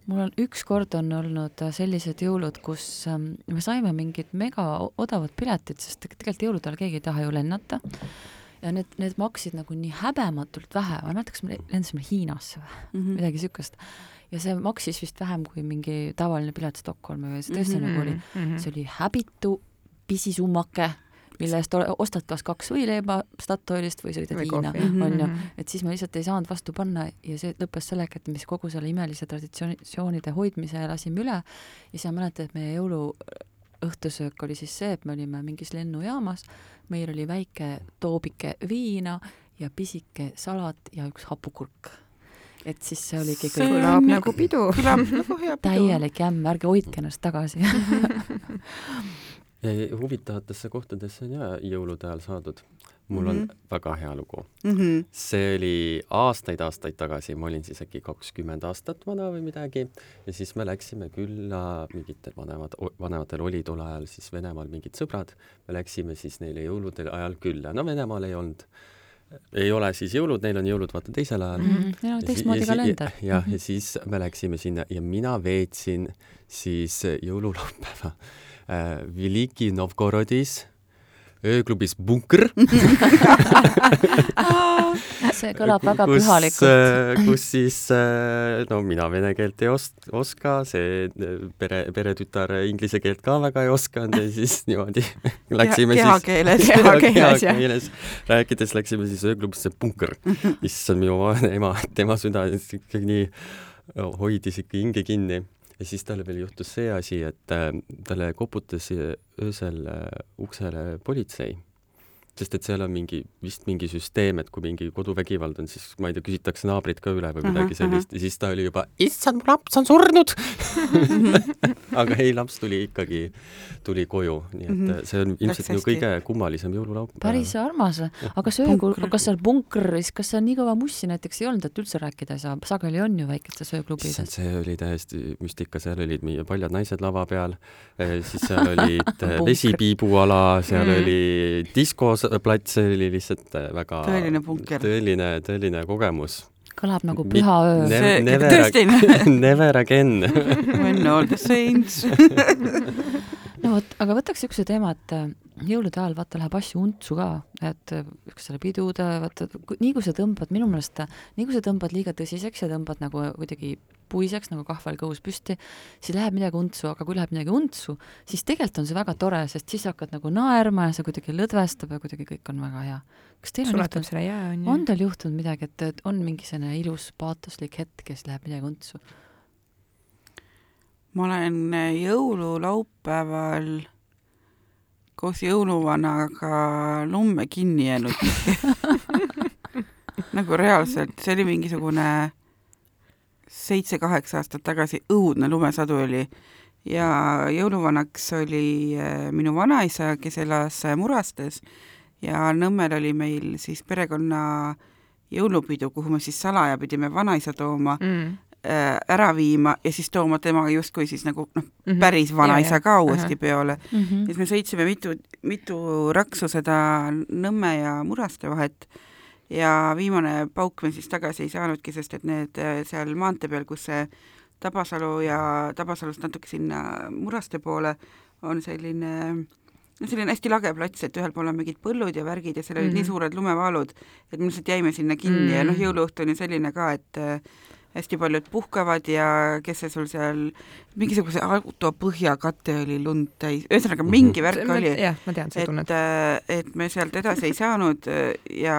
Speaker 2: mul on ükskord on olnud sellised jõulud, kus ähm, me saime mingid mega odavad piletid, sest tegelikult jõulude ajal keegi ei taha ju lennata ja need, need maksid nagu nii häbematult vähe, ma ei mäleta, kas me lendasime Hiinasse või mm -hmm. midagi niisugust. Ja see maksis vist vähem kui mingi tavaline pilet Stockholmi või see tõesti mm -hmm. nagu oli mm, -hmm. see oli häbitu pisisummake, mille eest ostad kas kaks võileiba Statoilist või sõidad Hiina, on ju, mhm. et siis ma lihtsalt ei saanud vastu panna ja see lõppes sellega, et me siis kogu selle imelise traditsioonide hoidmise lasime üle ja siis ma mäletan, et meie jõulu õhtusöök oli siis see, et me olime mingis lennujaamas, meil oli väike toobike viina ja pisike salat ja üks hapukurk. Et siis see oligi
Speaker 5: kõik kõlab nagu pidu.
Speaker 3: kõlab nagu hea
Speaker 2: pidu. täielik jämm, ärge hoidke ennast tagasi
Speaker 4: huvitavatesse kohtadesse on ja jõulude ajal saadud mul on mm -hmm. väga hea lugu
Speaker 3: mm. -hmm.
Speaker 4: see oli aastaid-aastaid tagasi, ma olin siis äkki kakskümmend aastat vana või midagi ja siis me läksime külla, mingitel vanemad, vanematel oli tol ajal siis Venemaal mingid sõbrad, me läksime siis neile jõulude ajal külla, no Venemaal ei olnud ei ole siis jõulud, neil on jõulud vaata teisel ajal
Speaker 2: mm. -hmm. ja teistmoodi kalender.
Speaker 4: jah, ja mhm. siis me läksime sinna ja mina veetsin siis jõululaupäeva äh, Veliki Novgorodis ööklubis Bunker
Speaker 2: see kõlab väga kus, pühalikult.
Speaker 4: Äh, kus siis, äh, no mina vene keelt ei os-, oska, see äh, pere, peretütar inglise keelt ka väga ei osanud ja siis niimoodi läksime
Speaker 3: kehakeeles,
Speaker 4: kehakeeles, kehakeeles rääkides läksime siis ööklubisse Bunker. issand, minu ema, tema süda ikkagi nii hoidis ikka hinge kinni ja siis tal veel juhtus see asi, et äh, talle koputas öösel äh, uksele politsei sest et seal on mingi, vist mingi süsteem, et kui mingi koduvägivald on, siis ma ei tea, küsitakse naabrit ka üle või midagi sellist ja siis ta oli juba, issand, mu laps on surnud! Aga ei, laps tuli ikkagi, tuli koju, nii et mhm. see on ilmselt minu kõige kummalisem jõululaupäev.
Speaker 2: päris armas, aga see öökul, kas seal punkris, kas seal nii kõva mussi näiteks ei olnud, et üldse rääkida ei saa, sageli on ju väikestes ööklubides.
Speaker 4: see oli täiesti müstika, seal olid meie paljad naised lava peal, eh, siis seal olid eh, vesipiibuala, seal mm. oli diskos plats oli lihtsalt äh, väga
Speaker 3: tõeline punker.
Speaker 4: tõeline, tõeline kogemus.
Speaker 2: kõlab nagu püha öö.
Speaker 3: see, tõesti.
Speaker 4: Never again
Speaker 3: When all the saints
Speaker 2: no vot, aga võtaks niisuguse teema, et äh, jõulude ajal vaata läheb asju untsu ka, et üksteisele pidude, vaata nii kui sa tõmbad, minu meelest nii kui sa tõmbad liiga tõsiseks ja tõmbad nagu kuidagi puiseks nagu kahvel kõhus püsti, siis läheb midagi untsu, aga kui läheb midagi untsu, siis tegelikult on see väga tore, sest siis hakkad nagu naerma ja see kuidagi lõdvestab ja kuidagi kõik on väga hea. kas teil on
Speaker 5: juhtunud, jää on
Speaker 2: on teil juhtunud midagi, et, et on mingi selline ilus paatoslik hetk, kes läheb midagi untsu?
Speaker 3: ma olen jõululaupäeval koos jõuluvanaga lumme kinni jäänud nagu reaalselt, see oli mingisugune seitse-kaheksa aastat tagasi, õudne lumesadu oli ja jõuluvanaks oli äh, minu vanaisa, kes elas äh, Murastes ja Nõmmel oli meil siis perekonna jõulupidu, kuhu me siis salaja pidime vanaisa tooma mm. Äh, ära viima ja siis tooma temaga justkui siis nagu noh mm -hmm., päris vanaisa ka uuesti peole mm. -hmm. siis me sõitsime mitu, mitu raksu seda Nõmme ja Muraste vahet ja viimane pauk me siis tagasi ei saanudki, sest et need äh, seal maantee peal, kus see Tabasalu ja Tabasalust natuke sinna Muraste poole on selline no selline hästi lage plats, et ühel pool on mingid põllud ja värgid ja seal olid mm -hmm. nii suured lumevaalud, et me lihtsalt jäime sinna kinni mm -hmm. ja noh, jõuluõhtu on ju selline ka, et hästi paljud puhkavad ja kes see sul seal, mingisuguse auto põhjakate oli lund täis, ühesõnaga mingi mhm. värk oli.
Speaker 5: jah, ma tean seda tunnet.
Speaker 3: Äh, et me sealt edasi ei saanud äh, ja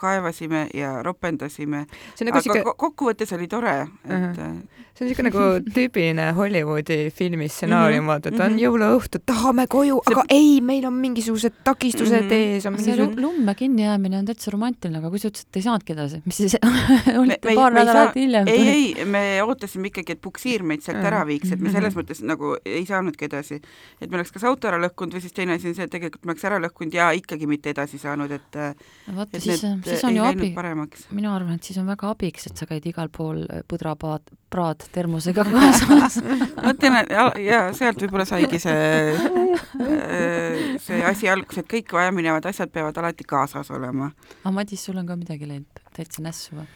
Speaker 3: kaevasime ja ropendasime, nagu aga siuke... kokkuvõttes oli tore, et uh -huh.
Speaker 5: See on niisugune nagu tüüpiline Hollywoodi filmi stsenaarium, vaata, et on mhm. jõuluõhtu, tahame koju, aga see... ei, meil on mingisugused takistused mm -hmm. ees, on
Speaker 2: mingisugune see lumme kinnijäämine on täitsa romantiline, aga kui sa ütlesid, et ei saanudki edasi, mis siis olite paar nädalat hiljem?
Speaker 3: ei, ei, me ootasime ikkagi, et puksiir meid sealt ära viiks, et me selles mhm. mõttes nagu ei saanudki edasi. et me oleks kas auto ära lõhkunud või siis teine asi on see, et tegelikult me oleks ära lõhkunud ja ikkagi mitte edasi saanud, et
Speaker 2: vaata, siis, siis on ju abi, mina arvan, et siis on väga abiks, et sa käid igal pool põdrapaad, praad termosega kaasas
Speaker 3: ma ütlen, et ja, ja sealt võib-olla saigi see, see asi alguse, et kõik vajaminevad asjad peavad alati kaasas olema.
Speaker 2: aga Madis, sul on ka midagi läinud täitsa nässu või?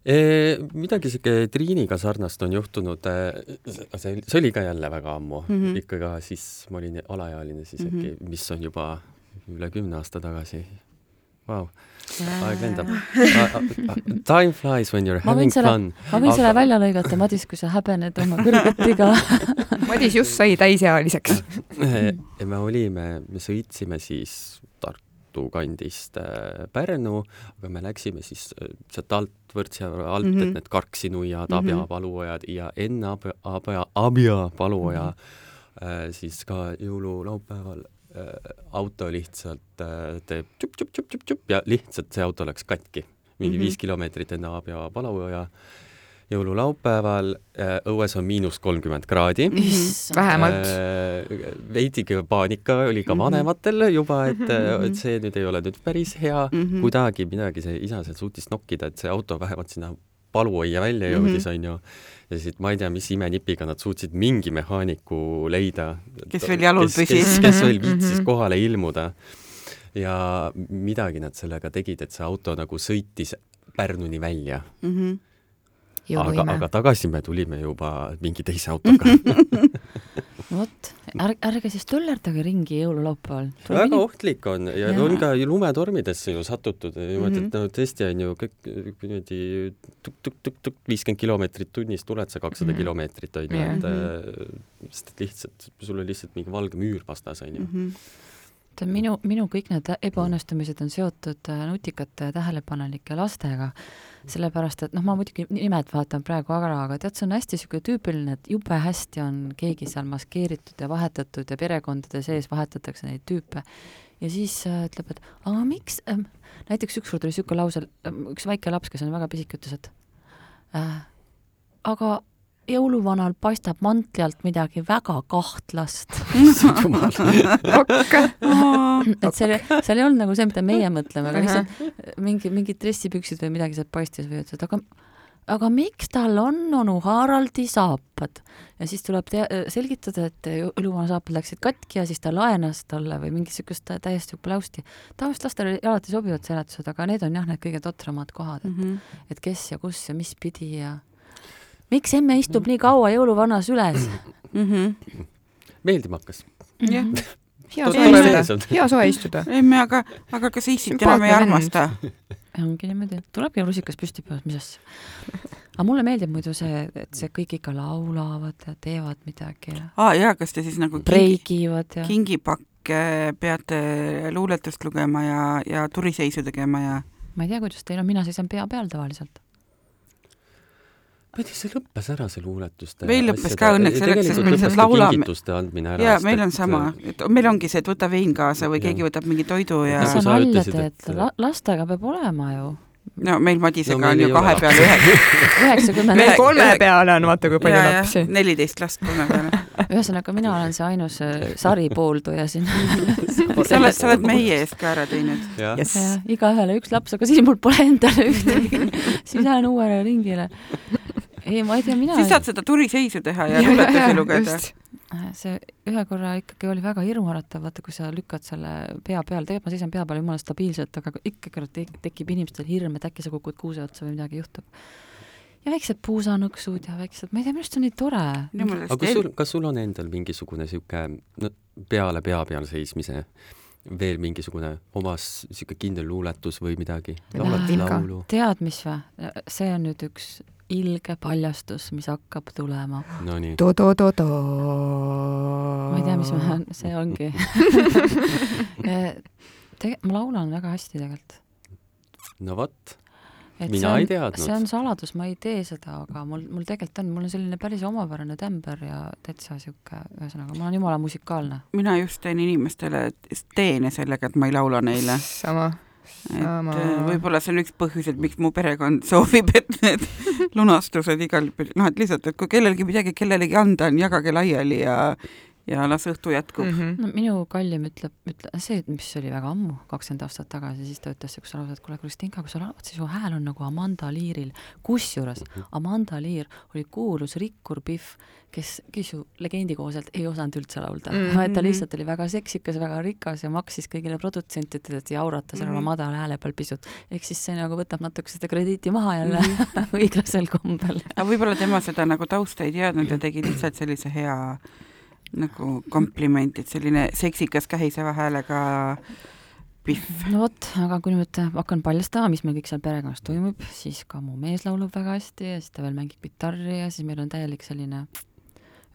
Speaker 4: E, midagi sihuke Triiniga sarnast on juhtunud, see, see oli ka jälle väga ammu mm, -hmm. ikka ka siis ma olin alaealine siis äkki mm, -hmm. mis on juba üle kümne aasta tagasi. Vau, aeg lendab. Time flies when you are having
Speaker 2: selle,
Speaker 4: fun.
Speaker 2: ma võin Aga... selle välja lõigata, Madis, kui sa häbened oma kõrget viga
Speaker 5: Madis just sai täisealiseks
Speaker 4: me olime, me sõitsime siis Tartu kandist äh, Pärnu, aga me läksime siis äh, sealt alt, Võrtsjärve alt mm, -hmm. et mhm. need Karksi-nuiad, Abja mm -hmm. paluojad ja enne Abja, Abja, Abja paluoja mm -hmm. siis ka jõululaupäeval auto lihtsalt teeb tšup-tšup-tšup-tšup ja lihtsalt see auto läks katki mingi mm -hmm. viis kilomeetrit enne Abja paluoja jõululaupäeval, äh, õues on miinus kolmkümmend kraadi.
Speaker 5: vähemalt.
Speaker 4: Äh, veidike paanika oli ka mhm. vanematel juba, et, äh, et see nüüd ei ole nüüd päris hea mm, -hmm. kuidagi midagi see isa seal suutis nokkida, et see auto vähemalt sinna paluaia välja jõudis mm, -hmm. onju. ja siis ma ei tea, mis imenipiga nad suutsid mingi mehaaniku leida.
Speaker 3: kes veel jalul püsis.
Speaker 4: kes veel viitsis mhm. kohale ilmuda. ja midagi nad sellega tegid, et see auto nagu sõitis Pärnuni välja mm. -hmm aga, aga tagasi me tulime juba mingi teise autoga
Speaker 2: vot, ärge, ärge siis töllerdage ringi jõululaupäeval.
Speaker 4: väga minu... ohtlik on ja, ja on ka lumetormidesse ju satutud niimoodi mm, -hmm. et no tõesti on ju kõik niimoodi tukk-tukk-tukk-tukk viiskümmend kilomeetrit tunnis tuled sa kakssada mm -hmm. kilomeetrit on ju, et äh, sest et lihtsalt sul on lihtsalt mingi valge müür vastas on ju mm. -hmm
Speaker 2: minu, minu kõik need ebaõnnestumised on seotud äh, nutikate tähelepanelike lastega, sellepärast et noh, ma muidugi nimed vaatan praegu ära, aga tead, see on hästi niisugune tüüpiline, et jube hästi on keegi seal maskeeritud ja vahetatud ja perekondade sees vahetatakse neid tüüpe. ja siis äh, ütleb, et aga miks äh,, näiteks ükskord oli niisugune lause äh,, üks väike laps, kes on väga pisike, ütles, et äh, aga jõuluvanal paistab mantli alt midagi väga kahtlast et seal, seal ei olnud nagu see, mida meie mõtleme, aga lihtsalt mingi, mingid dressipüksid või midagi sealt paistis või ütles, et aga aga miks tal on onu Haraldi saapad? ja siis tuleb tea-, selgitada, et jõuluvana saapad läksid katki ja siis ta laenas talle või mingisugust täiesti plausti. tavaliselt lastele alati sobivad seletused, aga need on jah, need kõige totramad kohad, et mm, -hmm. et kes ja kus ja mis pidi ja miks emme istub nii kaua jõuluvanas üles mm?
Speaker 4: -hmm. meeldima hakkas.
Speaker 3: jah.
Speaker 5: hea soe istuda, hea soe istuda.
Speaker 3: emme, aga, aga kas issit enam ei armasta?
Speaker 2: ongi niimoodi, tulebki rusikas püsti peas, mis asja. aga mulle meeldib muidu see, et see kõik ikka laulavad ja teevad midagi ja.
Speaker 3: aa jaa, kas te siis nagu
Speaker 2: breigivad ja
Speaker 3: kingipakke peate luuletust lugema ja, ja turiseisu tegema ja?
Speaker 2: ma ei tea, kuidas teil on, mina seisan pea peal tavaliselt
Speaker 4: tea, see lõppes ära, see luuletuste
Speaker 3: meil lõppes ka õnneks selleks, sest me lihtsalt laulame.
Speaker 4: kingituste andmine ära.
Speaker 3: jaa, meil on sama, et meil ongi see, et võta vein kaasa või ja. keegi võtab mingi toidu ja
Speaker 2: see on nalja teed, lastega peab olema ju
Speaker 3: no meil Madisega no, on ju kahe peale ühe.
Speaker 2: üheksakümmend.
Speaker 5: meil kolme peale on vaata kui palju lapsi.
Speaker 3: neliteist last kolme peale.
Speaker 2: ühesõnaga, mina olen see ainus äh, saripoolduja siin
Speaker 3: sa oled, sa oled meie eest ka ära teinud.
Speaker 2: Yes. igaühele üks laps, aga siis mul pole endale ühtegi siis lähen uuele ringile ei, ma ei tea, mina
Speaker 3: siis saad seda turiseisu teha ja luuletusi lugeda.
Speaker 2: See ühe korra ikkagi oli väga hirmuäratav, vaata kui sa lükkad selle pea peal, tegelikult ma seisan pea peal jumala stabiilselt, aga ikkagi tekib inimestel hirm, et äkki sa kukud kuuse otsa või midagi juhtub. ja väiksed puusanõksud ja väiksed, ma ei tea, minu arust on nii tore.
Speaker 4: aga kas sul, kas sul on endal mingisugune niisugune no peale pea peal seismise veel mingisugune omas niisugune kindel luuletus või midagi?
Speaker 2: tead, mis või? see on nüüd üks ilge paljastus, mis hakkab tulema
Speaker 4: no,.
Speaker 2: ma ei tea, mis ma, see ongi Tege-, ma laulan väga hästi tegelikult.
Speaker 4: no vot, mina on, ei teadnud.
Speaker 2: see on saladus, ma ei tee seda, aga mul, mul tegelikult on, mul on selline päris omapärane tämber ja täitsa sihuke, ühesõnaga, ma olen jumala musikaalne.
Speaker 3: mina just teen inimestele teene sellega, et ma ei laula neile.
Speaker 5: sama
Speaker 3: et äh, võib-olla see on üks põhjus, et miks mu perekond soovib, et need lunastused igal, noh, et lihtsalt, et kui kellelgi midagi kellelegi anda on, jagage laiali ja ja las õhtu jätkub mm.
Speaker 2: -hmm. no minu kallim ütleb, ütle-, see, mis oli väga ammu, kakskümmend aastat tagasi, siis ta ütles siukse lause, et kuule, Kristinka, kui sa laulad, siis su hääl on nagu Amanda Learil. kusjuures mhm. Amanda Lear oli kuulus rikkur Pihv, kes, kes ju legendi kohaselt ei osanud üldse laulda mm, -hmm. ta lihtsalt oli väga seksikas, väga rikas ja maksis kõigile produtsentidele, et jaurata seal mm -hmm. oma madala hääle peal pisut. ehk siis see nagu võtab natuke seda krediiti maha jälle mm -hmm. õiglasel kombel.
Speaker 3: aga võib-olla tema seda nagu tausta ei teadnud ja tegi lihtsalt sellise hea nagu kompliment, et selline seksikas kähiseva häälega pihv.
Speaker 2: no vot, aga kui nüüd hakkan paljastama, mis meil kõik seal perekonnas toimub, siis ka mu mees laulab väga hästi ja siis ta veel mängib kitarri ja siis meil on täielik selline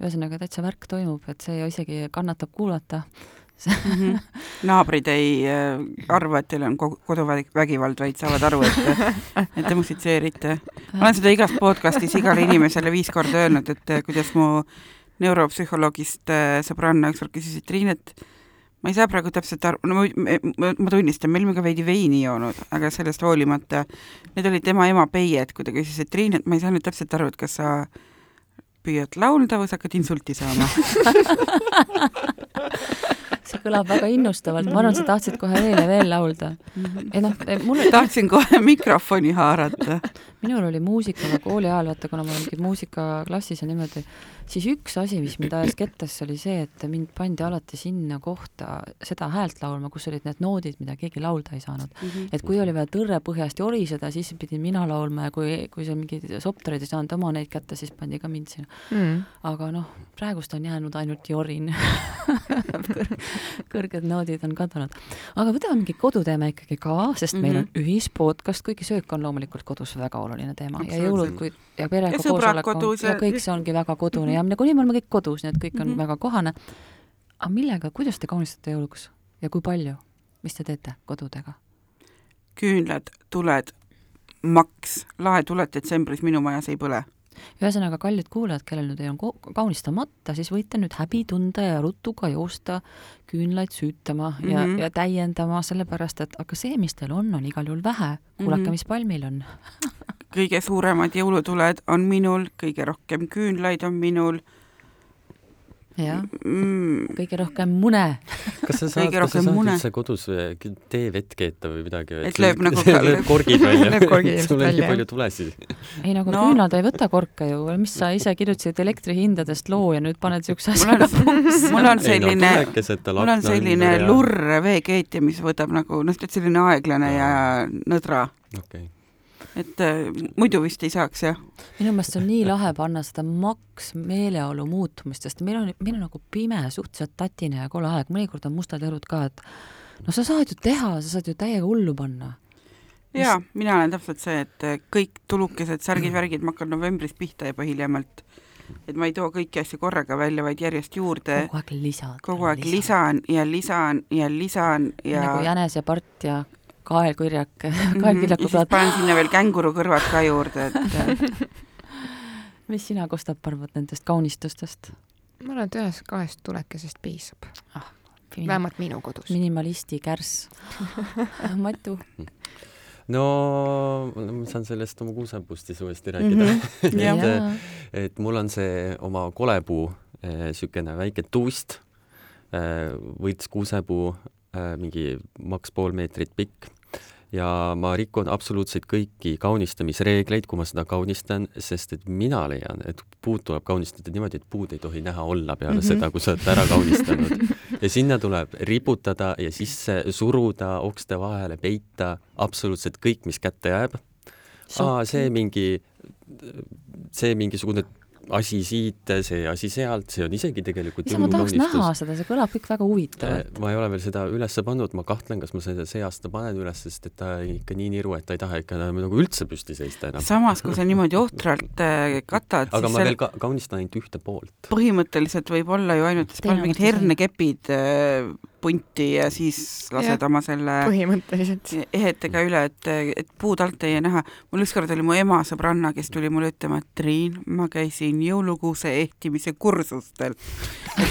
Speaker 2: ühesõnaga täitsa värk toimub, et see isegi kannatab kuulata
Speaker 3: mm. -hmm. naabrid ei äh, arva, et teil on koduvägivald, vaid saavad aru, et, et te musitseerite. ma olen seda igas podcastis igale inimesele viis korda öelnud, et äh, kuidas mu neuropsühholoogist äh, sõbranna ükskord küsis, et Triin, et ma ei saa praegu täpselt aru, no ma, ma, ma tunnistan, me olime ka veidi veini joonud, aga sellest hoolimata, need olid tema ema peied, kui ta küsis, et Triin, et ma ei saa nüüd täpselt aru, et kas sa püüad laulda või sa hakkad insulti saama
Speaker 2: see kõlab väga innustavalt, ma arvan, sa tahtsid kohe veel ja veel laulda.
Speaker 3: ei noh, mul tahtsin kohe mikrofoni haarata.
Speaker 2: minul oli muusikaga kooli ajal, vaata, kuna ma olin muusikaklassis ja niimoodi, siis üks asi, mis mind ajas kettasse, oli see, et mind pandi alati sinna kohta seda häält laulma, kus olid need noodid, mida keegi laulda ei saanud mm. -hmm. et kui oli vaja tõrre põhjast joriseda, siis pidin mina laulma ja kui, kui seal mingid sopterid ei saanud oma neid kätte, siis pandi ka mind sinna mm. -hmm. aga noh, praegust on jäänud ainult jorin kõrged noodid on kadunud. aga võtame mingi koduteema ikkagi ka, sest mm -hmm. meil on mhm. ühispodcast, kuigi söök on loomulikult kodus väga oluline teema ja jõulud, kui ja perega koosolek on ja kõik see ongi väga kodune ja nagunii me oleme kõik kodus, nii et kõik on mm -hmm. väga kohane. aga millega, kuidas te kaunistate jõuluks ja kui palju, mis te teete kodudega?
Speaker 3: küünlad, tuled, maks, laetuled detsembris minu majas ei põle
Speaker 2: ühesõnaga, kallid kuulajad, kellel nüüd ei ole kaunistamata, siis võite nüüd häbi tunda ja ruttuga joosta küünlaid süütama mm -hmm. ja, mhm. ja täiendama, sellepärast et aga see, mis teil on, on igal juhul vähe. kuulake mm, -hmm. mis palmil on
Speaker 3: kõige suuremad jõulutuled on minul, kõige rohkem küünlaid on minul
Speaker 2: jah mm., kõige rohkem mune.
Speaker 4: kas sa saad, kas sa saad mune. üldse kodus teevett keeta või midagi?
Speaker 3: et lööb nagu
Speaker 4: lööb korgid välja sul on nii palju tulesid.
Speaker 2: ei nagu no. küünlad ei võta korka ju, mis sa ise kirjutasid elektrihindadest loo ja nüüd paned siukse asja
Speaker 3: lõpuks. mul on selline, mul on selline lurr veekeetja, mis võtab nagu noh, selline aeglane ja nõdra. okei okay et äh, muidu vist ei saaks, jah.
Speaker 2: minu meelest on nii lahe panna seda maks meeleolu muutumist, sest meil on, meil on nagu pime, suhteliselt tatine ja kole aeg, mõnikord on mustad õrud ka, et no sa saad ju teha, sa saad ju täiega hullu panna.
Speaker 3: jaa, mina olen täpselt see, et äh, kõik tulukesed, särgid, värgid, ma hakkan novembris pihta juba hiljemalt et ma ei too kõiki asju korraga välja, vaid järjest juurde.
Speaker 2: kogu aeg lisad.
Speaker 3: kogu aeg lisan ja lisan ja lisan ja
Speaker 2: nagu jänes ja part ja kaelkõrjak, kaelkirjaku
Speaker 3: plaat. panen sinna veel kängurukõrvad ka juurde, et
Speaker 2: mis sina, Kostap, arvad nendest kaunistustest?
Speaker 5: ma arvan, et ühest-kahest tulekesest piisab ah,. vähemalt minu kodus.
Speaker 2: minimalisti kärss Matu?
Speaker 4: no ma saan sellest oma kuusepustis uuesti rääkida mm. -hmm. et, et mul on see oma kolepuu niisugune eh, väike tuust, eh, võits kuusepuu, eh, mingi maks pool meetrit pikk ja ma rikun absoluutselt kõiki kaunistamisreegleid, kui ma seda kaunistan, sest et mina leian, et puud tuleb kaunistada niimoodi, et puud ei tohi näha olla peale mm -hmm. seda, kui sa oled ära kaunistanud. ja sinna tuleb riputada ja sisse suruda, okste vahele peita absoluutselt kõik, mis kätte jääb. aa, see mingi, see mingisugune asi siit, see asi sealt, see on isegi tegelikult
Speaker 2: ise ma tahaks näha seda, see kõlab kõik väga huvitavalt.
Speaker 4: Äh, ma ei ole veel seda üles pannud, ma kahtlen, kas ma seda see aasta panen üles, sest et ta ikka nii niru, et ta ei taha ikka nagu üldse püsti seista enam.
Speaker 3: samas, kui sa niimoodi ohtralt äh, katad,
Speaker 4: aga ma veel ka kaunistan ainult ühte poolt.
Speaker 3: põhimõtteliselt võib olla ju ainult, sa paned mingid hernekepid äh, punti ja siis lased ja, oma selle
Speaker 5: põhimõtteliselt
Speaker 3: ehetega üle, et, et puud alt ei näha. mul ükskord oli mu ema sõbranna, kes tuli mulle ütlema, et Triin, ma käisin jõulukuuse ehtimise kursustel.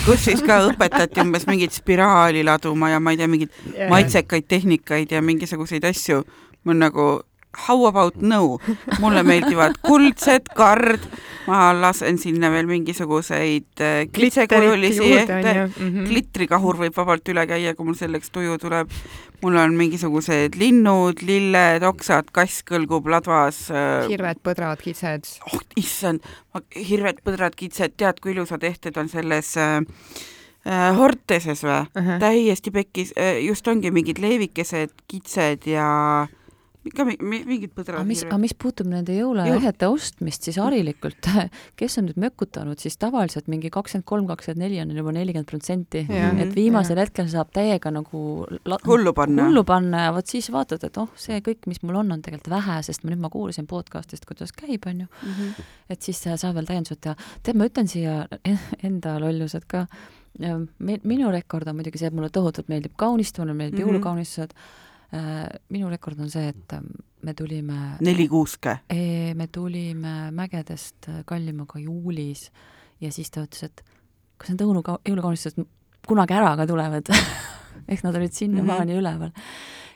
Speaker 3: kus siis ka õpetati umbes mingit spiraali laduma ja ma ei tea, mingeid maitsekaid tehnikaid ja mingisuguseid asju. mul nagu how about no, mulle meeldivad kuldsed kard, ma lasen sinna veel mingisuguseid äh, kitsekujulisi ette, mm -hmm. klitrikahur võib vabalt üle käia, kui mul selleks tuju tuleb. mul on mingisugused linnud, lilled, oksad, kass kõlgub ladvas.
Speaker 5: Äh, hirved, põdrad, kitsed.
Speaker 3: oh issand, hirved, põdrad, kitsed, tead, kui ilusad ehted on selles äh, äh Horteses või uh? -huh. täiesti pekkis, just ongi mingid leevikesed, kitsed ja äh, ikka mingid põdrad.
Speaker 2: aga mis, aga mis puutub nende jõuluehete ostmist, siis harilikult, kes on nüüd mökutanud, siis tavaliselt mingi kakskümmend kolm, kakskümmend neli on juba nelikümmend protsenti. et viimasel ja. hetkel saab täiega nagu
Speaker 3: hullu panna.
Speaker 2: hullu panna ja vot siis vaatad, et oh, see kõik, mis mul on, on tegelikult vähe, sest ma nüüd ma kuulasin podcast'ist, kuidas käib, on ju mm. -hmm. et siis saab veel täiendused teha. tead, ma ütlen siia enda lollused ka. minu rekord on muidugi see, et mulle tohutult meeldib kaunistumine, meeldib mm -hmm. jõulukaunistused Äh, minu rekord on see, et ähm, me tulime
Speaker 3: neli kuuske?
Speaker 2: me tulime mägedest äh, Kallimaga juulis ja siis ta ütles, et kas need õunu, jõulukaunistused kunagi ära ka tulevad ehk nad olid sinnamaani mm -hmm. üleval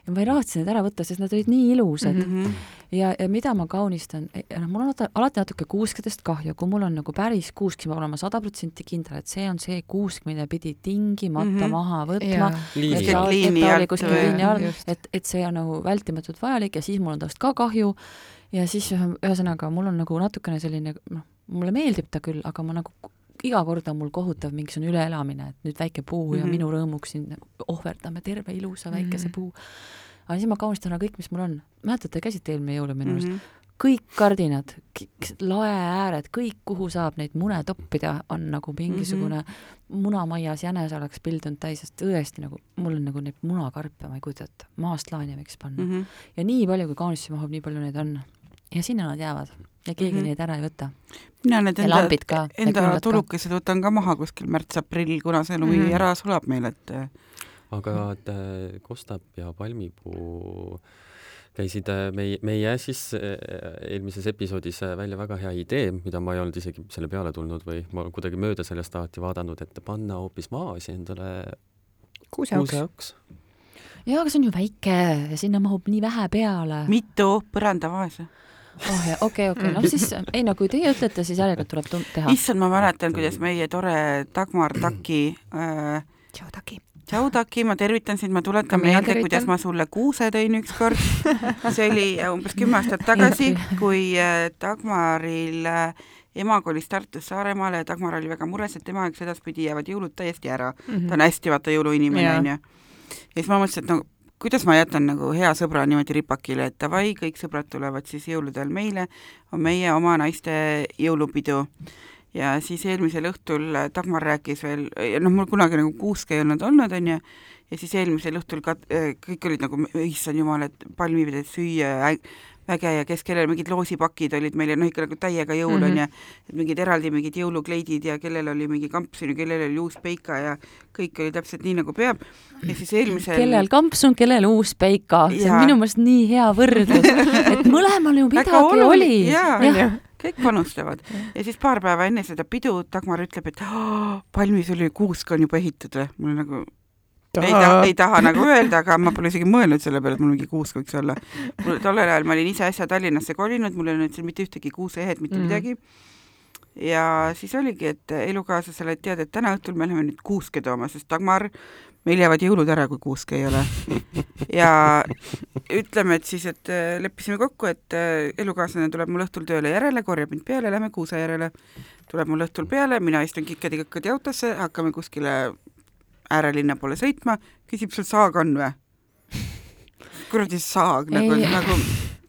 Speaker 2: ja ma ei raatsinud ära võtta, sest nad olid nii ilusad mm. -hmm. Ja, ja mida ma kaunistan, noh, mul on alati, natuke kuuskedest kahju, kui mul on nagu päris kuusk, siis ma pean olema sada protsenti kindel, et see on see kuusk, mida pidi tingimata mm -hmm. maha võtma. et, et see on nagu vältimatult vajalik ja siis mul on tast ka kahju ja siis ühesõnaga, mul on nagu natukene selline, noh, mulle meeldib ta küll, aga ma nagu iga kord on mul kohutav mingisugune üleelamine, et nüüd väike puu mm -hmm. ja mhm. minu rõõmuks siin nagu ohverdame terve ilusa väikese mm -hmm. puu. Aga siis ma kaunistan ära kõik, mis mul on. mäletate, käisite eelmine jõulu minu arust mm? -hmm kõik kardinad, lae ääred, kõik, kuhu saab neid mune toppida, on nagu mingisugune mm -hmm. munamaias jänes oleks pildunud täis, sest tõesti nagu, mul on nagu neid munakarpe, ma ei kujuta ette, maast laeni võiks panna mm. -hmm. ja nii palju, kui kaunistusi mahub, nii palju neid on. ja sinna nad jäävad ja keegi mm -hmm. neid ära ei võta.
Speaker 3: mina need enda, enda tulukesed võtan ka maha kuskil märts-aprill, kuna see lumi mm -hmm. ära sulab meil, et
Speaker 4: aga äh, kostab ja palmipuu käisid äh, meie, meie siis äh, eelmises episoodis välja väga hea idee, mida ma ei olnud isegi selle peale tulnud või ma kuidagi mööda sellest alati vaadanud, et panna hoopis maasi endale kuuseoks.
Speaker 2: jaa, aga see on ju väike ja sinna mahub nii vähe peale.
Speaker 3: mitu põrandavaase?
Speaker 2: oh jaa, okei, okei, noh siis, ei no kui teie ütlete, siis järelikult tuleb teha.
Speaker 3: issand, ma mäletan, kuidas meie tore Dagmar Taki äh,
Speaker 2: tšau, Taki.
Speaker 3: Tšau, Taki, ma tervitan sind, ma tuletan meelde, kuidas ma sulle kuuse tõin ükskord. see oli umbes kümme aastat tagasi, kui äh, Dagmaril äh, ema kolis Tartust Saaremaale ja Dagmar oli väga mures, et tema jaoks edaspidi jäävad jõulud täiesti ära mm. -hmm. ta on hästi vaata jõuluinimene, onju. ja siis ma mõtlesin, et no kuidas ma jätan nagu hea sõbra niimoodi ripakile, et davai, kõik sõbrad tulevad siis jõulude ajal meile, on meie oma naiste jõulupidu. Ja siis eelmisel õhtul Dagmar rääkis veel, noh, mul kunagi nagu kuuske ei olnud olnud, onju, ja siis eelmisel õhtul ka kõik olid nagu, issand jumal, et palmipidet süüa, väge ja kes kellel mingid loosipakid olid meil ja noh, ikka nagu täiega jõul on mm -hmm. ja et mingid eraldi mingid jõulukleidid ja kellel oli mingi kampsun ja kellel oli uus peika ja kõik oli täpselt nii, nagu peab. ja siis eelmisel
Speaker 2: kellel kampsun, kellel uus peika, see on minu meelest nii hea võrdlus, et mõlemal ju midagi oli.
Speaker 3: ja. ja., kõik panustavad. ja siis paar päeva enne seda pidu Dagmar ütleb, et Palmis oli kuusk on juba ehitatud või? mul nagu ei taha, ei taha nagu öelda, aga ma pole isegi mõelnud selle peale, et mul mingi kuusk võiks olla. mul tollel ajal ma olin ise äsja Tallinnasse kolinud, mul ei olnud seal mitte ühtegi kuuseehet, mitte mm. midagi. ja siis oligi, et elukaaslasele, et tead, et täna õhtul me läheme nüüd kuuske tooma, sest Dagmar, meil jäävad jõulud ära, kui kuuske ei ole. ja ütleme, et siis, et äh, leppisime kokku, et äh, elukaaslane tuleb mul õhtul tööle järele, korjab mind peale, lähme kuuse järele. tuleb mul õhtul peale, mina istun kikkadi-kõkkadi autosse, hakkame kuskile äärelinna poole sõitma, küsib, sul saag on või? kuradi saag nagu, nagu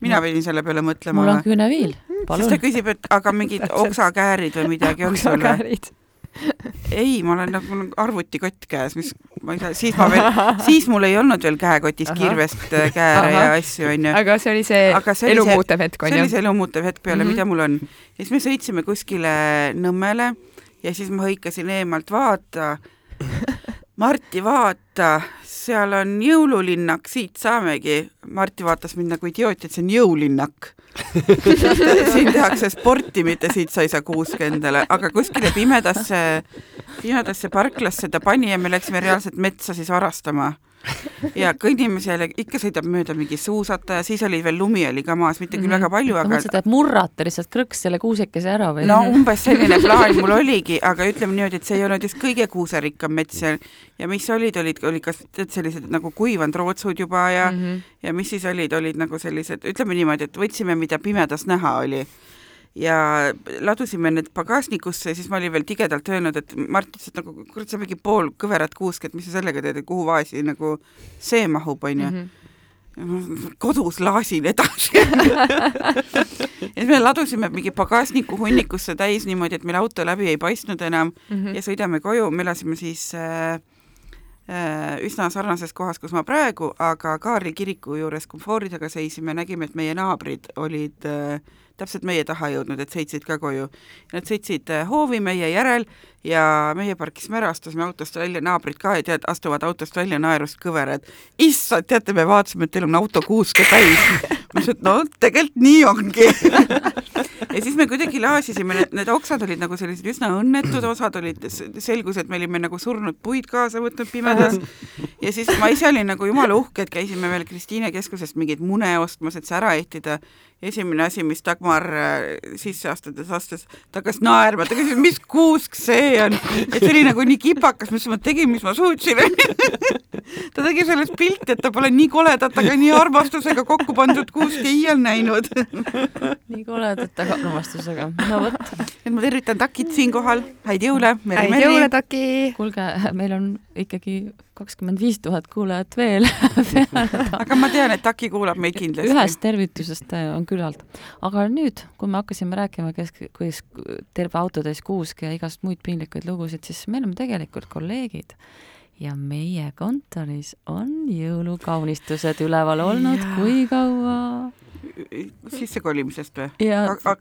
Speaker 3: mina pidin selle peale mõtlema.
Speaker 2: mul on küüneviil,
Speaker 3: palun. siis ta küsib, et aga mingid oksakäärid või midagi on sul või? Ei, ma olen nagu, mul on arvutikott käes, mis ma ei saa, siis ma veel, siis mul ei olnud veel käekotis kirvest äh, kääre ja asju, onju.
Speaker 5: aga see oli see, see elumuutev hetk, onju?
Speaker 3: see oli see elumuutev hetk peale mm, -hmm. mida mul on. ja siis me sõitsime kuskile Nõmmele ja siis ma hõikasin eemalt, vaata Marti, vaata, seal on jõululinnak, siit saamegi. Marti vaatas mind nagu idioot, et see on jõulinnak. Siin tehakse sporti, mitte siit sa ei saa kuuske endale, aga kuskile pimedasse, pimedasse parklasse ta pani ja me läksime reaalselt metsa siis varastama ja ja ikka sõidab mööda mingi suusataja, siis oli veel lumi oli ka maas, mitte küll mm -hmm. väga palju, aga
Speaker 2: mõtlesid, et murrata lihtsalt krõks selle kuusekese ära või?
Speaker 3: no umbes selline plaan mul oligi, aga ütleme niimoodi, et see ei olnud just kõige kuuserikkam mets seal ja mis olid, olid, olid kas tead sellised nagu kuivanud rootsud juba ja mm, -hmm. ja mis siis olid, olid nagu sellised, ütleme niimoodi, et võtsime, mida pimedas näha oli ja ladusime need pagasnikusse ja siis ma olin veel tigedalt öelnud, et Mart ütles, et nagu kurat, sa mingi pool kõverat kuusk, et mis sa sellega teed, et kuhu vaasi nagu see mahub, onju mm. -hmm kodus laasin edasi ja siis me ladusime mingi pagasniku hunnikusse täis niimoodi, et meil auto läbi ei paistnud enam mm -hmm. ja sõidame koju, me elasime siis äh, äh, üsna sarnases kohas, kus ma praegu, aga Kaarli kiriku juures komfordi taga seisime, nägime, et meie naabrid olid äh, täpselt meie taha jõudnud, et sõitsid ka koju. Nad sõitsid äh, hoovi meie järel ja meie parkisime ära, astusime autost välja, naabrid ka tead, astuvad autost välja naerust kõverad. issand, teate, me vaatasime, et teil on auto kuuske täis. ma ütlesin, et no tegelikult nii ongi ja siis me kuidagi laasisime, need, need oksad olid nagu sellised üsna õnnetud, osad olid, selgus, et me olime nagu surnud puid kaasa võtnud pimedas. ja siis ma ise olin nagu jumala uhke, et käisime veel Kristiine keskusest mingeid mune ostmas, et see ära ehtida esimene asi, mis Dagmar äh, sisse astudes astus, ta hakkas naerma, ta küsis, mis kuusk see on, et see oli nagu nii kipakas, ütlesin, ma tegin, mis ma suutsin. Ta tegi sellest pilti, et ta pole nii koledat, aga nii armastusega kokku pandud kuuski iial näinud.
Speaker 2: Nii koledat, aga armastusega, no vot.
Speaker 3: et ma tervitan Takit siinkohal, häid jõule,
Speaker 5: häid jõule, Taki!
Speaker 2: kuulge, meil on ikkagi kakskümmend viis tuhat kuulajat veel
Speaker 3: aga ma tean, et Taki kuulab meid kindlasti.
Speaker 2: ühest tervitusest äh, on küllalt. aga nüüd, kui me hakkasime rääkima, kes, kuidas terve autotäis kuuske ja igast muid piinlikuid lugusid, siis me oleme tegelikult kolleegid ja meie kontoris on jõulukaunistused üleval olnud, kui kaua?
Speaker 3: Sissekolimisest või?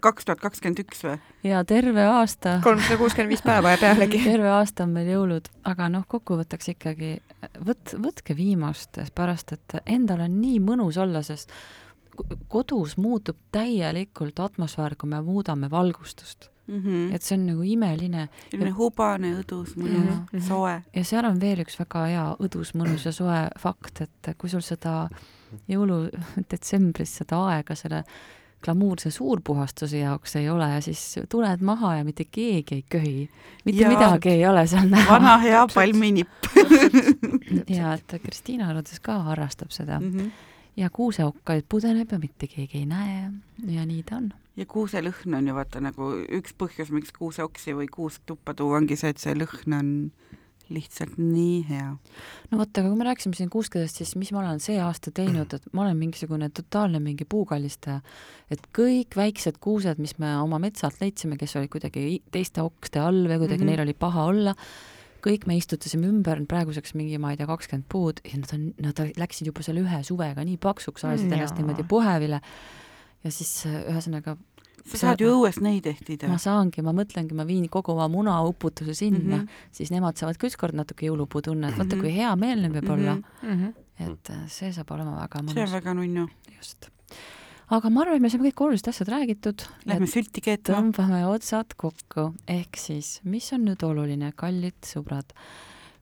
Speaker 3: kaks tuhat kakskümmend üks või?
Speaker 2: ja terve aasta.
Speaker 5: kolmsada kuuskümmend viis päeva ja pealegi.
Speaker 2: terve aasta on meil jõulud, aga noh, kokkuvõtteks ikkagi võt-, võtke viimast, pärast et endal on nii mõnus olla, sest kodus muutub täielikult atmosfäär, kui me muudame valgustust mm. -hmm. et see on nagu imeline.
Speaker 3: selline hubane, õdus, mõnus, mhm. soe.
Speaker 2: ja seal on veel üks väga hea õdus, mõnus ja soe fakt, et kui sul seda jõuludetsembris seda aega selle glamuurse suurpuhastuse jaoks ei ole ja siis tuled maha ja mitte keegi ei köhi. mitte ja, midagi ei ole seal näha.
Speaker 3: vana hea palminipp
Speaker 2: ja et Kristiina arvates ka harrastab seda mm. -hmm. ja kuuseokkaid pudeneb ja mitte keegi ei näe ja nii ta on
Speaker 3: ja kuuselõhn on ju vaata nagu üks põhjus, miks kuuseoksi või kuusk tuppa tuua, ongi see, et see lõhn on lihtsalt nii hea.
Speaker 2: no vot, aga kui me rääkisime siin kuuskedest, siis mis ma olen see aasta teinud, et ma olen mingisugune totaalne mingi puukallistaja. et kõik väiksed kuused, mis me oma metsalt leidsime, kes olid kuidagi teiste okste all või kuidagi mm -hmm. neil oli paha olla, kõik me istutasime ümber praeguseks mingi, ma ei tea, kakskümmend puud ja nad on, nad läksid juba selle ühe suvega nii paksuks, ajasid mm, ennast niimoodi puhevile ja siis ühesõnaga
Speaker 3: sa saad ju õues neid ehtida.
Speaker 2: ma saangi, ma mõtlengi, ma viin kogu oma munauputuse sinna mm, -hmm. siis nemad saavad ka ükskord natuke jõulupuu-tunnet, vaata kui hea meel neil võib olla mm. -hmm. et äh, see saab olema väga mõnus.
Speaker 3: see on väga nunnu.
Speaker 2: just. aga ma arvan, et me saame kõik olulised asjad räägitud.
Speaker 3: Lähme sülti keetma.
Speaker 2: tõmbame otsad kokku, ehk siis, mis on nüüd oluline, kallid sõbrad,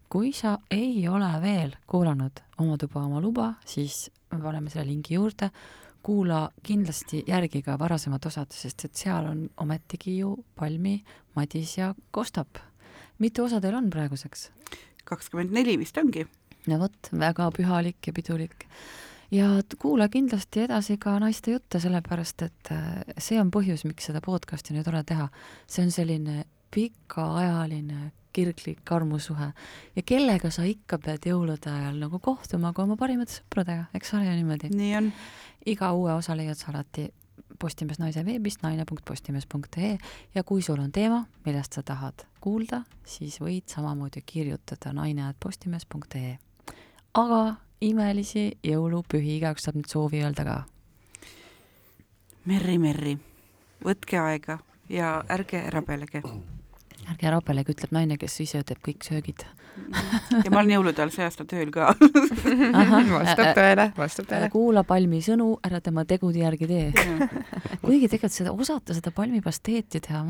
Speaker 2: kui sa ei ole veel kuulanud Oma tuba, oma luba, siis me paneme selle lingi juurde kuula kindlasti järgi ka varasemad osad, sest et seal on ometigi ju Palmi, Madis ja Kostap. mitu osa teil on praeguseks?
Speaker 3: kakskümmend neli vist ongi.
Speaker 2: no vot, väga pühalik ja pidulik. ja kuula kindlasti edasi ka naiste jutte, sellepärast et äh, see on põhjus, miks seda podcast'i nüüd tore teha. see on selline pikaajaline kirglik armusuhe ja kellega sa ikka pead jõulude ajal nagu kohtuma kui oma parimate sõpradega, eks ole ju niimoodi?
Speaker 3: nii on
Speaker 2: iga uue osa leiad sa alati Postimees Naise veebist naine.postimees.ee ja kui sul on teema, millest sa tahad kuulda, siis võid samamoodi kirjutada naine.postimees.ee. aga imelisi jõulupühi igaüks saab nüüd soovi öelda ka.
Speaker 3: Merri, Merri, võtke aega ja ärge ära pelge
Speaker 2: ärge ära pelege, ütleb naine, kes ise teeb kõik söögid.
Speaker 3: ja ma olen jõulude ajal see aasta tööl ka.
Speaker 5: Vastab tõele, vastab tõele.
Speaker 2: kuula palmi sõnu, ära tema tegude järgi tee. Kuigi tegelikult seda, osata seda palmipasteeti teha,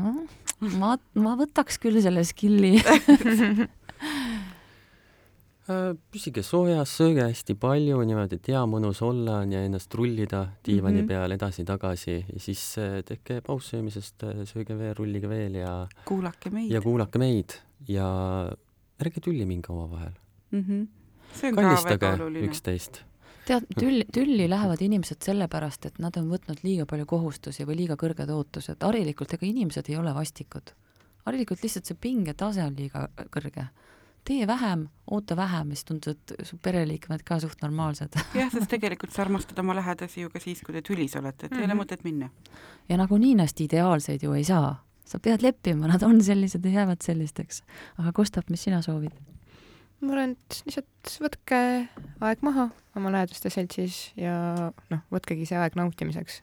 Speaker 2: ma, ma võtaks küll selle skill'i
Speaker 4: püsige soojas, sööge hästi palju, niimoodi, et hea mõnus olla on ja ennast rullida diivani mm -hmm. peal edasi-tagasi ja siis äh, tehke paus söömisest, äh, sööge veel, rullige veel ja
Speaker 3: kuulake meid.
Speaker 4: ja kuulake meid ja ärge tülli minge omavahel
Speaker 3: mm. -hmm. see on
Speaker 4: kallistage
Speaker 3: ka väga oluline.
Speaker 4: üksteist.
Speaker 2: tead, tülli, tülli lähevad inimesed sellepärast, et nad on võtnud liiga palju kohustusi või liiga kõrged ootused. harilikult ega inimesed ei ole vastikud. harilikult lihtsalt see pingetase on liiga kõrge tee vähem, oota vähem, siis tundub, et su pereliikmed ka suht normaalsed.
Speaker 3: jah, sest tegelikult sa armastad oma lähedasi ju ka siis, kui te tülis olete, et mm -hmm. ei ole mhm. mõtet minna.
Speaker 2: ja nagunii ennast ideaalseid ju ei saa. sa pead leppima, nad on sellised ja jäävad sellisteks. aga Kostap, mis sina soovid?
Speaker 5: ma arvan, et lihtsalt võtke aeg maha oma lähedaste seltsis ja noh, võtkegi see aeg nautimiseks.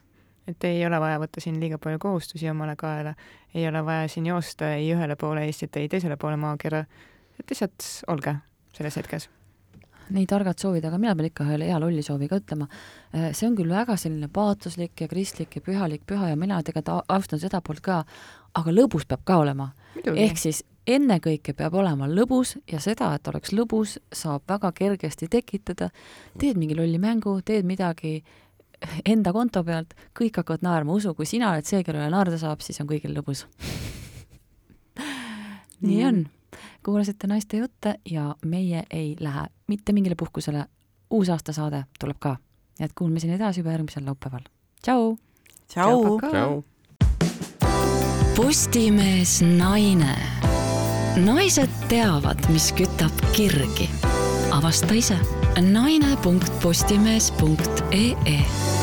Speaker 5: et ei ole vaja võtta siin liiga palju kohustusi omale kaela, ei ole vaja siin joosta ei ühele poole Eestit, ei teisele poole maakera et lihtsalt olge selles hetkes
Speaker 2: nii targad soovid, aga mina pean ikka ühe hea lolli soovi ka ütlema. Äh, see on küll väga selline paatuslik ja kristlik ja pühalik püha ja mina tegelikult austan seda poolt ka, aga lõbus peab ka olema. ehk siis ennekõike peab olema lõbus ja seda, et oleks lõbus, saab väga kergesti tekitada. teed mingi lolli mängu, teed midagi enda konto pealt, kõik hakkavad naerma, usu, kui sina oled see, kellele naerda saab, siis on kõigil lõbus nii on kuulasite naiste jutte ja meie ei lähe mitte mingile puhkusele. uus aastasaade tuleb ka. nii et kuulmiseni edasi juba järgmisel laupäeval. tšau!
Speaker 3: tšau!
Speaker 1: Postimees Naine. naised teavad, mis kütab kirgi. avasta ise naine.postimees.ee